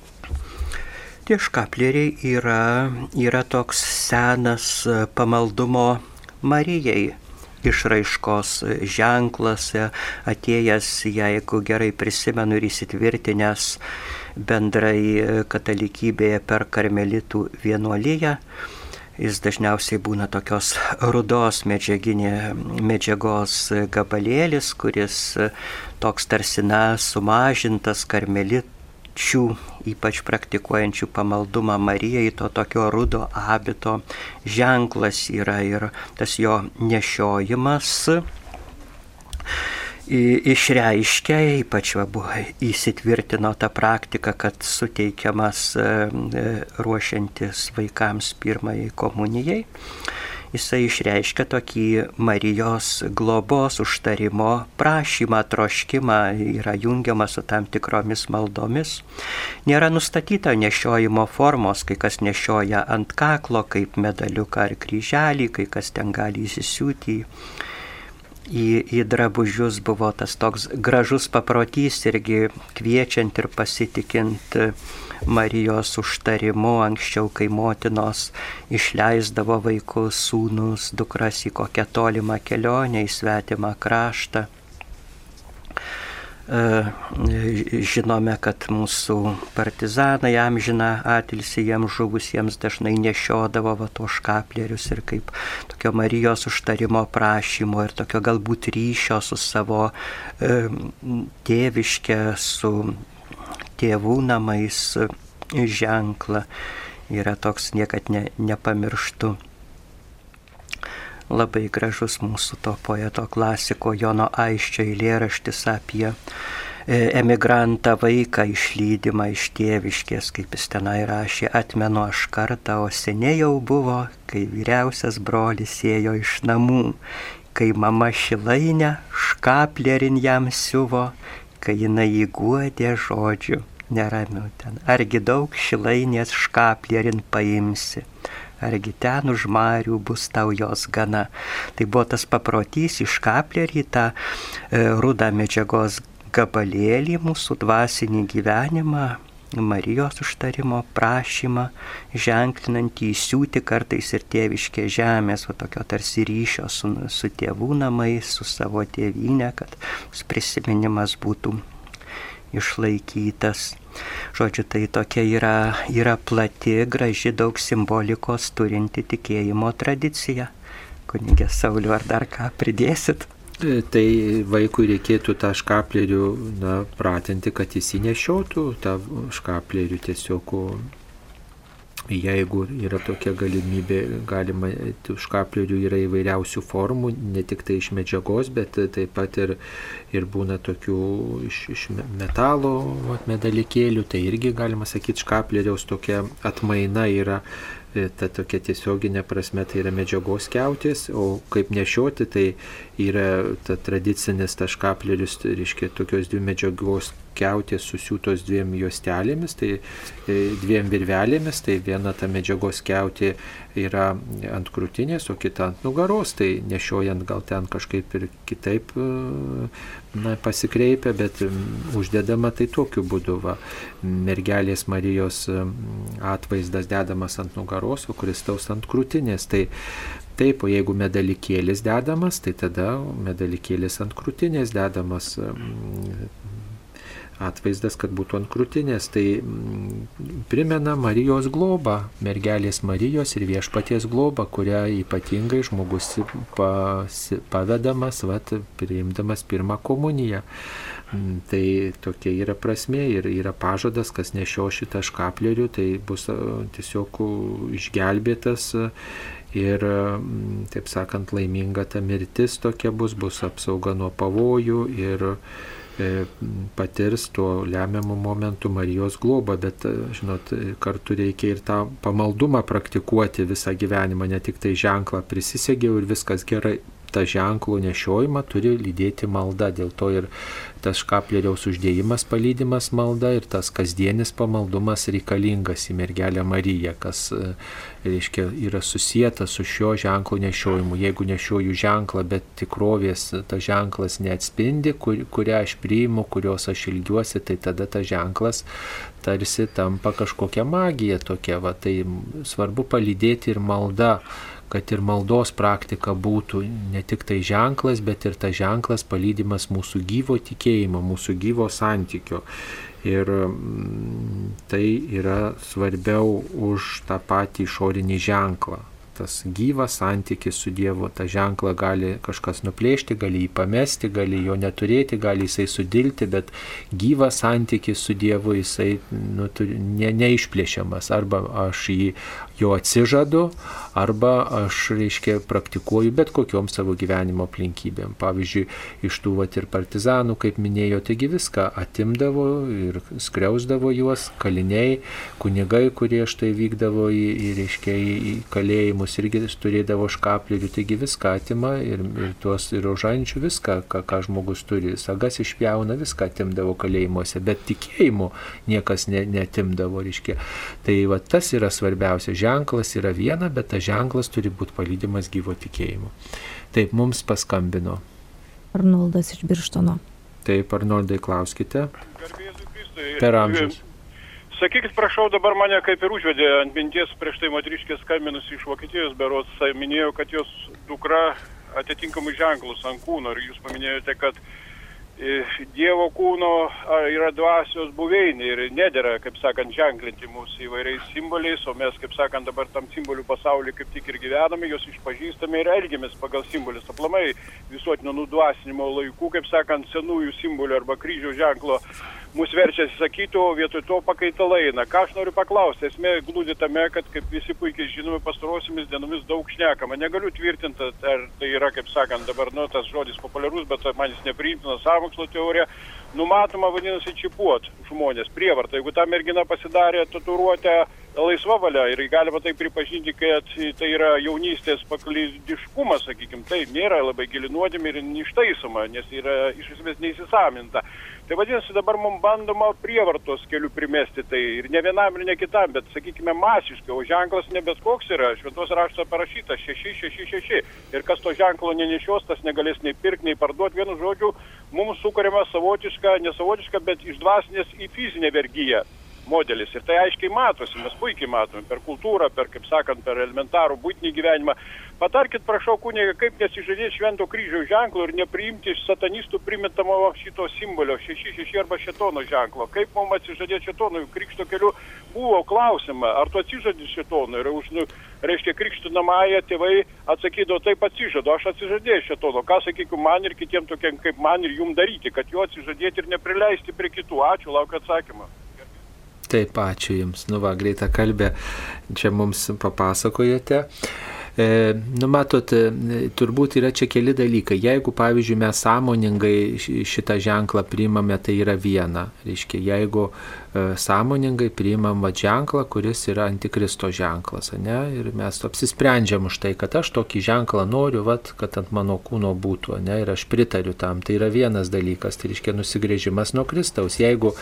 Tie škapleriai yra, yra toks senas pamaldumo Marijai išraiškos ženklas, atėjęs, jeigu gerai prisimenu ir įsitvirtinęs bendrai katalikybėje per karmelitų vienuolyje. Jis dažniausiai būna tokios rudos medžiagos gabalėlis, kuris toks tarsi na sumažintas karmeličių, ypač praktikuojančių pamaldumą Marijai, to tokio rudo abito ženklas yra ir tas jo nešiojimas išreiškia, ypač va, buvo įsitvirtino ta praktika, kad suteikiamas ruošiantis vaikams pirmai komunijai jisai išreiškia tokį Marijos globos užtarimo prašymą, troškimą, yra jungiama su tam tikromis maldomis. Nėra nustatyta nešiojimo formos, kai kas nešioja ant kaklo, kaip medaliuką ar kryželį, kai kas ten gali įsisiūti į, į drabužius buvo tas toks gražus paprotys irgi kviečiant ir pasitikint Marijos užtarimu anksčiau, kai motinos išleisdavo vaikus, sūnus, dukras į kokią tolimą kelionę, į svetimą kraštą. E, žinome, kad mūsų partizanai amžina atilsi jiems žuvusiems dažnai nešiodavo va to škaplerius ir kaip tokio Marijos užtarimo prašymo ir tokio galbūt ryšio su savo e, tėviške, su tėvų namais ženklą. Yra toks niekad ne, nepamirštu. Labai gražus mūsų to poeto klasiko Jono Aiščio eilėraštis apie e, emigrantą vaiką išlydimą iš tėviškės, kaip jis tenai rašė, atmenu aš kartą, o seniai jau buvo, kai vyriausias brolis ėjo iš namų, kai mama šilainę škaplerin jam siuvo, kai jinai įguodė žodžiu neramiu ten. Argi daug šilainės škaplėrin paimsi, argi ten už marių bus tau jos gana. Tai buvo tas paprotys iš kaplėrį tą e, rudą medžiagos gabalėlį mūsų dvasinį gyvenimą. Marijos užtarimo prašymą, ženklinant įsiūti kartais ir tėviškė žemės, o tokio tarsi ryšio su, su tėvų namais, su savo tėvynė, kad prisiminimas būtų išlaikytas. Žodžiu, tai tokia yra, yra plati, graži, daug simbolikos turinti tikėjimo tradicija. Kunigė Sauliu, ar dar ką pridėsit? E, tai vaikui reikėtų tą škaplerių na, pratinti, kad jis įnešiotų tą škaplerių tiesiog Jeigu yra tokia galimybė, galima, už kaplerių yra įvairiausių formų, ne tik tai iš medžiagos, bet taip pat ir, ir būna tokių iš, iš metalo medalikėlių, tai irgi galima sakyti, škapleriaus tokia atmaina yra e, ta tokia tiesioginė prasme tai yra medžiagos keutės, o kaip nešioti tai yra ta tradicinis taškaplerius, tai reiškia tokios dvi medžiagos keutės susiūtos dviem juostelėmis, tai e, dviem virvelėmis, tai viena ta medžiagos keutė yra ant krūtinės, o kita ant nugaros, tai nešiojant gal ten kažkaip ir kitaip e, na, pasikreipia, bet uždedama tai tokiu būdu. Va, mergelės Marijos atvaizdas dedamas ant nugaros, o Kristaus ant krūtinės. Tai Taip, o jeigu medalikėlis dedamas, tai tada medalikėlis ant krūtinės dedamas atvaizdas, kad būtų ant krūtinės. Tai primena Marijos globą, mergelės Marijos ir viešpaties globą, kurią ypatingai žmogus pavedamas, vat, priimdamas pirmą komuniją. Tai tokia yra prasme ir yra pažadas, kas nešio šitą škaplerių, tai bus tiesiog išgelbėtas ir, taip sakant, laiminga ta mirtis tokia bus, bus apsauga nuo pavojų ir patirs tuo lemiamu momentu Marijos globą, bet, e, žinot, kartu reikia ir tą pamaldumą praktikuoti visą gyvenimą, ne tik tai ženklą prisisegiau ir viskas gerai, tą ženklų nešiojimą turi lydėti malda, dėl to ir tas škapleriaus uždėjimas palydimas malda ir tas kasdienis pamaldumas reikalingas į mergelę Mariją, kas e, reiškia, yra susijęta su šio ženklo nešiojimu. Jeigu nešioju ženklą, bet tikrovės tas ženklas neatspindi, kur, kurią aš priimu, kurios aš ilgiuosi, tai tada tas ženklas tarsi tampa kažkokia magija tokia. Va, tai svarbu palydėti ir malda kad ir maldos praktika būtų ne tik tai ženklas, bet ir tas ženklas palydimas mūsų gyvo tikėjimo, mūsų gyvo santykio. Ir mm, tai yra svarbiau už tą patį išorinį ženklą tas gyvas santykis su Dievu, tą ženklą gali kažkas nuplėšti, gali jį pamesti, gali jo neturėti, gali jisai sudilti, bet gyvas santykis su Dievu jisai nu, ne, neišplėšiamas. Arba aš jį jo atsižadu, arba aš, reiškia, praktikuoju bet kokiom savo gyvenimo aplinkybėm. Pavyzdžiui, iš tų vat ir partizanų, kaip minėjo, taigi viską atimdavo ir skriausdavo juos, kaliniai, kunigai, kurie štai vykdavo į, į, reiškia, į, kalėjimus, irgi turėdavo škaplerių, taigi viską atima ir, ir tuos ir rožančių, viską, ką, ką žmogus turi, sagas išpjauna, viską atimdavo kalėjimuose, bet tikėjimu niekas ne, netimdavo, reiškia. Tai va tas yra svarbiausia ženklas yra viena, bet tas ženklas turi būti palydimas gyvo tikėjimu. Taip, mums paskambino. Arnoldas iš Birštono. Taip, Arnoldai, klauskite. Per amžius. Sakykit, prašau, dabar mane kaip ir užvedė ant minties prieš tai moteriškė skambinus iš Vokietijos berots, minėjo, kad jos dukra atitinkamų ženklus ant kūno ir jūs paminėjote, kad Dievo kūno yra dvasios buveinė ir nedėra, kaip sakant, ženklinti mūsų įvairiais simboliais, o mes, kaip sakant, dabar tam simbolių pasaulyje kaip tik ir gyvename, juos išpažįstame ir elgiamės pagal simbolius. Aplamai visuotinio nudvasinimo laikų, kaip sakant, senųjų simbolių arba kryžiaus ženklo mus verčia atsisakyti, o vietoj to pakaitalai eina. Ką aš noriu paklausti, esmė glūdi tame, kad, kaip visi puikiai žinome, pastarosiamis dienomis daug šnekama. Negaliu tvirtinti, ar tai yra, kaip sakant, dabar, nu, tas žodis populiarus, bet man jis nepriimtinas sąmokslo teorija. Numatoma, vadinasi, čipuot žmonės, prievarta. Jeigu ta mergina pasidarė tatuiruotę laisva valia ir galima tai pripažinti, kad tai yra jaunystės paklydiškumas, sakykime, tai nėra labai gili nuodėmė ir neištaisoma, nes yra iš esmės neįsisaminta. Tai vadinasi, dabar mums bandoma prievartos kelių primesti tai ir ne vienam, ir ne kitam, bet, sakykime, masiškai, o ženklas ne bet koks yra, šventos rašto parašyta 666 ir kas to ženklo nenešios, tas negalės nei pirkti, nei parduoti, vienu žodžiu, mums sukuriama savotiška, nesavotiška, bet iš dvasinės į fizinę vergyją modelis. Ir tai aiškiai matosi, mes puikiai matome per kultūrą, per, kaip sakant, per elementarų būtinį gyvenimą. Patarkit, prašau, kuniga, kaip nesižadėti švento kryžiaus ženklo ir nepriimti iš satanistų primetamo šito simbolio, 666 arba šetono ženklo. Kaip mums atsižadėti šetono, krikšto keliu buvo klausima, ar tu atsižadė šetono ir už, nu, reiškia, krikšto namąją tėvai atsakydavo, taip atsižadu, aš atsižadėjau šetono. Ką sakykim man ir kitiem tokiem kaip man ir jum daryti, kad juo atsižadėti ir neprileisti prie kitų. Ačiū, laukiu atsakymą. Taip, ačiū Jums. Nu, va, greitą kalbę čia mums papasakojate. E, nu, matot, e, turbūt yra čia keli dalykai. Jeigu, pavyzdžiui, mes sąmoningai šitą ženklą priimame, tai yra viena. Reiškia, jeigu sąmoningai priimam va ženklą, kuris yra antikristo ženklas, ne? Ir mes apsisprendžiam už tai, kad aš tokį ženklą noriu, va, kad ant mano kūno būtų, ne? Ir aš pritariu tam. Tai yra vienas dalykas, tai reiškia nusigrėžimas nuo Kristaus. Jeigu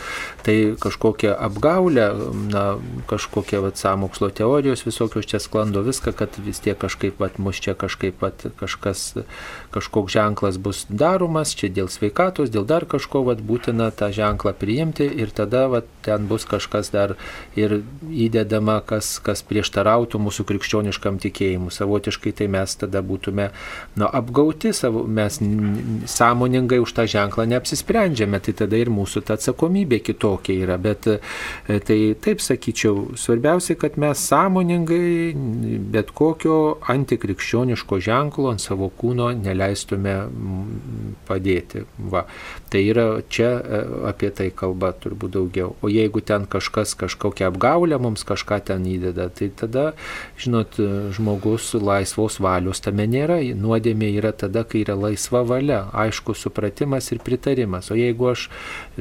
tai kažkokia apgaulė, na, kažkokia va, samokslo teorijos visokios čia sklando viską, kad vis tiek kažkaip, va, mus čia kažkaip, va, kažkas, kažkoks ženklas bus daromas, čia dėl sveikatos, dėl dar kažko, va, būtina tą ženklą priimti ir tada va, ten bus kažkas dar ir įdedama, kas, kas prieštarautų mūsų krikščioniškam tikėjimui. Savotiškai tai mes tada būtume nu, apgauti, savo, mes sąmoningai už tą ženklą neapsisprendžiame, tai tada ir mūsų ta atsakomybė kitokia yra. Bet e, tai taip sakyčiau, svarbiausia, kad mes sąmoningai bet kokio antikrikščioniško ženklo ant savo kūno neleistume padėti. Va. Tai yra čia e, apie tai kalba turbūt daugiau. O jeigu ten kažkas kažkokią apgaulę mums kažką ten įdeda, tai tada, žinot, žmogus laisvos valios tame nėra. Nuodėmė yra tada, kai yra laisva valia, aišku supratimas ir pritarimas. O jeigu aš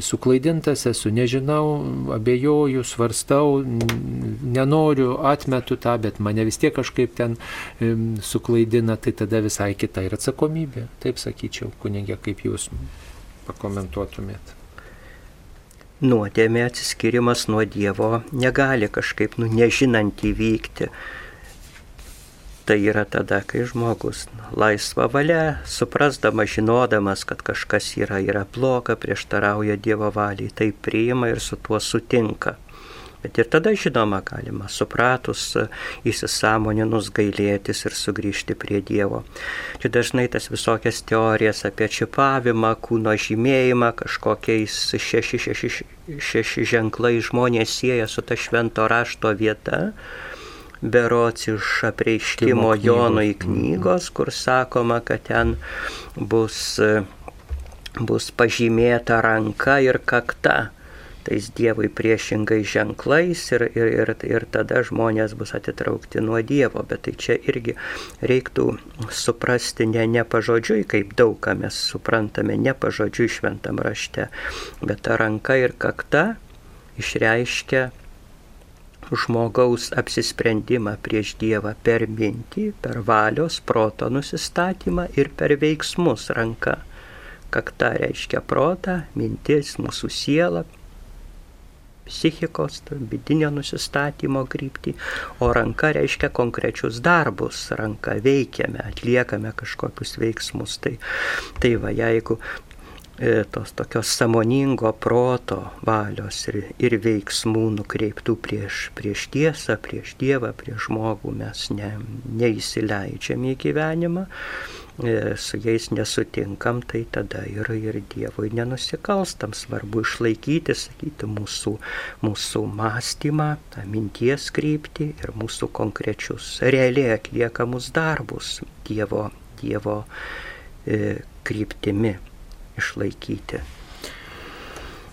suklaidintas esu, nežinau, abejoju, svarstau, nenoriu, atmetu tą, bet mane vis tiek kažkaip ten suklaidina, tai tada visai kita ir atsakomybė. Taip sakyčiau, kunigė, kaip jūs pakomentuotumėt nuodėmė atsiskirimas nuo Dievo negali kažkaip, nu, nežinant įvykti. Tai yra tada, kai žmogus laisva valia, suprasdamas, žinodamas, kad kažkas yra, yra bloga, prieštarauja Dievo valiai, tai priima ir su tuo sutinka. Bet ir tada, žinoma, galima supratus, įsisamoninus gailėtis ir sugrįžti prie Dievo. Čia dažnai tas visokias teorijas apie čipavimą, kūno žymėjimą, kažkokiais šeši, šeši, šeši ženklai žmonės sieja su ta švento rašto vieta. Berots iš apreiškimo Jonui knygos, kur sakoma, kad ten bus, bus pažymėta ranka ir kakta tais Dievui priešingais ženklais ir, ir, ir, ir tada žmonės bus atitraukti nuo Dievo. Bet tai čia irgi reiktų suprasti ne, ne pažodžiui, kaip daug ką mes suprantame, ne pažodžiui šventam rašte, bet ta ranka ir kakta išreiškia žmogaus apsisprendimą prieš Dievą per mintį, per valios, proto nusistatymą ir per veiksmus ranka. Kakta reiškia protą, mintis, mūsų sielą, psichikos, vidinio nusistatymo kryptį, o ranka reiškia konkrečius darbus, ranka veikiame, atliekame kažkokius veiksmus. Tai, tai va, jeigu e, tos tokios samoningo proto, valios ir, ir veiksmų nukreiptų prieš, prieš tiesą, prieš Dievą, prieš žmogų mes ne, neįsileidžiame į gyvenimą, su jais nesutinkam, tai tada ir, ir Dievui nenusikalstam. Svarbu išlaikyti, sakyti, mūsų, mūsų mąstymą, tą minties kryptį ir mūsų konkrečius realiai atliekamus darbus Dievo, dievo e, kryptimi išlaikyti.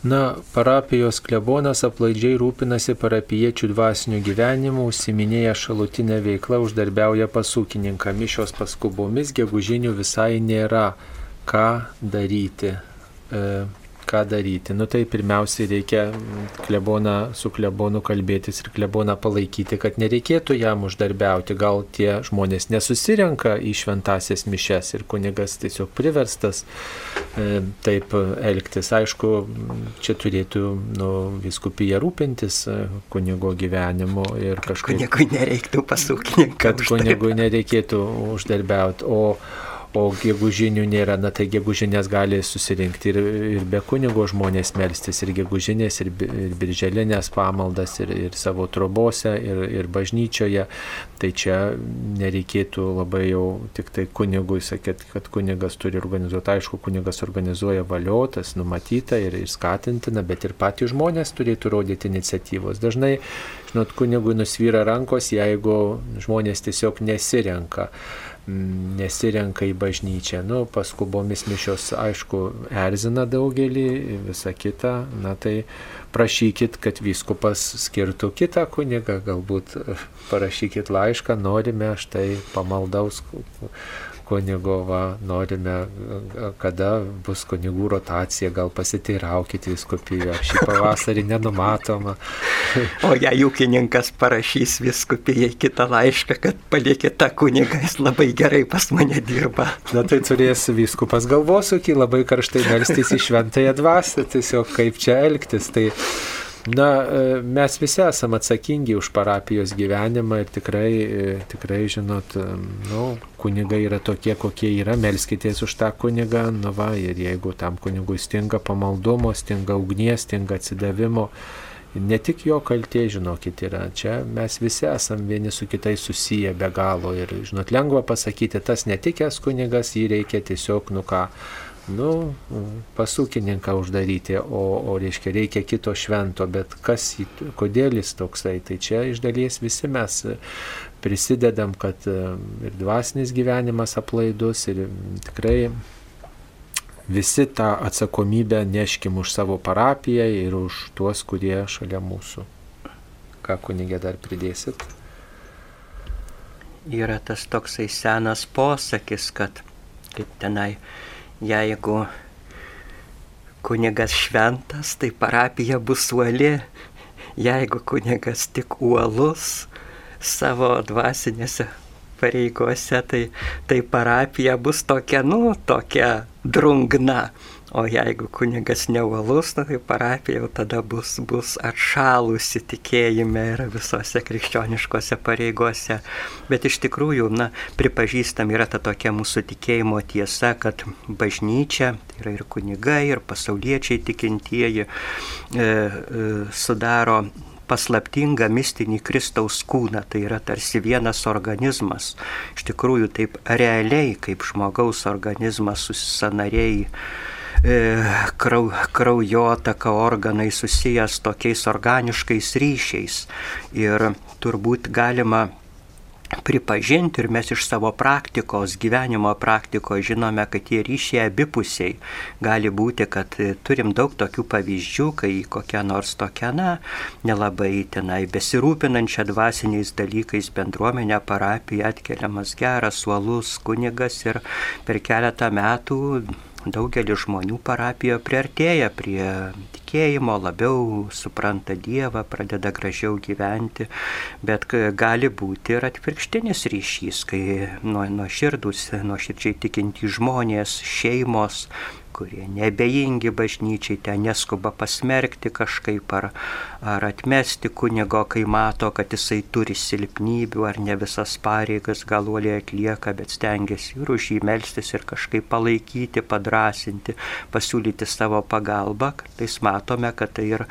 Na, parapijos klebonas aplaidžiai rūpinasi parapiečių dvasinių gyvenimų, užsiminėja šalutinę veiklą, uždarbiauja pasūkininką. Mišios paskubomis gegužinių visai nėra ką daryti. E, ką daryti. Nu tai pirmiausiai reikia kleboną, su klebonu kalbėtis ir kleboną palaikyti, kad nereikėtų jam uždarbiauti. Gal tie žmonės nesusirenka į šventasias mišes ir kunigas tiesiog priverstas e, taip elgtis. Aišku, čia turėtų nu, viskupija rūpintis e, kunigo gyvenimu ir kažkaip. Kunigui nereiktų pasūkinti. Kad kunigui nereikėtų uždarbiauti. O o gegužinių nėra, na tai gegužinės gali susirinkti ir, ir be kunigo žmonės melstis, ir gegužinės, ir, ir birželinės pamaldas, ir, ir savo trobose, ir, ir bažnyčioje. Tai čia nereikėtų labai jau tik tai kunigui sakyti, kad kunigas turi organizuoti. Aišku, kunigas organizuoja valiotas, numatyta ir, ir skatintina, bet ir patys žmonės turėtų rodyti iniciatyvos. Dažnai, žinot, kunigui nusvyra rankos, jeigu žmonės tiesiog nesirenka nesirenka į bažnyčią. Nu, paskubomis mišios, aišku, erzina daugelį, visa kita. Na tai prašykit, kad vyskupas skirtų kitą kunigą, galbūt parašykit laišką, norime štai pamaldaus kunigo, va, norime, kada bus kunigų rotacija, gal pasiteiraukit viskupijoje, ar šį pavasarį nenumatoma. O jei ūkininkas parašys viskupijai kitą laišką, kad palikit tą kunigą, jis labai gerai pas mane dirba. Na tai turės viskupas galvosūkį labai karštai melstis į šventąją dvasę, tiesiog kaip čia elgtis. Tai Na, e, mes visi esame atsakingi už parapijos gyvenimą ir tikrai, e, tikrai žinot, e, nu, kunigai yra tokie, kokie yra, melskitės už tą kunigą, nu va, ir jeigu tam kunigui stinga pamaldumo, stinga ugnies, stinga atsidavimo, ne tik jo kaltė, žinokit, yra. Čia mes visi esame vieni su kitais susiję be galo ir, žinot, lengva pasakyti, tas netikęs kunigas, jį reikia tiesiog, nu ką, nu, pasūkininką uždaryti, o, o reiškia reikia kito švento, bet kas, kodėl jis toksai, tai čia iš dalies visi mes prisidedam, kad e, ir dvasinis gyvenimas aplaidus ir tikrai visi tą atsakomybę neškim už savo parapiją ir už tuos, kurie šalia mūsų. Ką kunigė dar pridėsit? Yra tas toksai senas posakis, kad kaip tenai jeigu kunigas šventas, tai parapija bus uoli, jeigu kunigas tik uolus savo dvasinėse pareigose, tai, tai parapija bus tokia, nu, tokia drungna. O jeigu kunigas neuolus, na, tai parapija jau tada bus, bus atšalusi tikėjime ir visose krikščioniškose pareigose. Bet iš tikrųjų, na, pripažįstam, yra ta tokia mūsų tikėjimo tiesa, kad bažnyčia, tai yra ir kunigai, ir pasauliečiai tikintieji, e, e, sudaro paslaptingą mistinį Kristaus kūną, tai yra tarsi vienas organizmas. Iš tikrųjų, taip realiai, kaip žmogaus organizmas susisanariai E, krau, kraujotaka organai susijęs tokiais organiškais ryšiais. Ir turbūt galima pripažinti ir mes iš savo praktikos, gyvenimo praktikos žinome, kad tie ryšiai abipusiai. Gali būti, kad turim daug tokių pavyzdžių, kai kokia nors tokia, na, nelabai tenai besirūpinančia dvasiniais dalykais bendruomenė parapija atkeliamas geras, suolus kunigas ir per keletą metų daugelis žmonių parapijoje priartėja prie tikėjimo, labiau supranta Dievą, pradeda gražiau gyventi, bet gali būti ir atvirkštinis ryšys, kai nuo, nuo širdus, nuo širdžiai tikinti žmonės, šeimos kurie nebejingi bažnyčiai, ten neskuba pasmerkti kažkaip ar, ar atmesti kunigo, kai mato, kad jisai turi silpnybių ar ne visas pareigas galuoliai atlieka, bet stengiasi ir už jį melstis ir kažkaip palaikyti, padrasinti, pasiūlyti savo pagalbą. Tai matome, kad tai ir,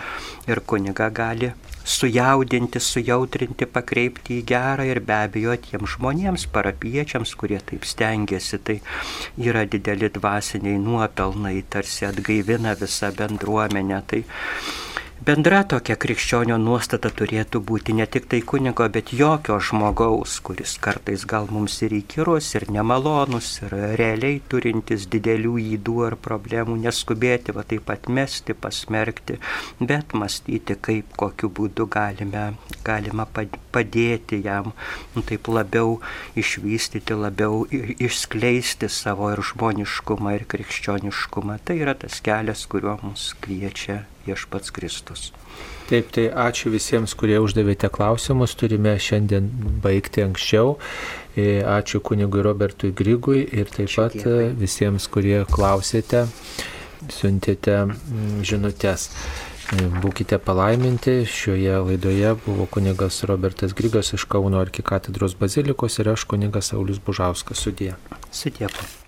ir kuniga gali sujaudinti, sujautrinti, pakreipti į gerą ir be abejo tiems žmonėms, parapiečiams, kurie taip stengiasi, tai yra dideli dvasiniai nuopelnai, tarsi atgaivina visą bendruomenę. Tai Bendra tokia krikščionio nuostata turėtų būti ne tik tai kunigo, bet jokio žmogaus, kuris kartais gal mums ir įkyrus, ir nemalonus, ir realiai turintis didelių įdų ar problemų, neskubėti va taip pat mesti, pasmerkti, bet mąstyti, kaip kokiu būdu galime, galima padėti jam, nu, taip labiau išvystyti, labiau išskleisti savo ir žmoniškumą, ir krikščioniškumą. Tai yra tas kelias, kuriuo mus kviečia viešpats Kristus. Taip, tai ačiū visiems, kurie uždavėte klausimus. Turime šiandien baigti anksčiau. E, ačiū kunigui Robertui Grigui ir taip pat dievai. visiems, kurie klausėte, siuntėte mm, žinutės. E, būkite palaiminti. Šioje laidoje buvo kunigas Robertas Grigas iš Kauno arkikatedros bazilikos ir aš kunigas Saulis Bužauskas. Sudė. Sudėku.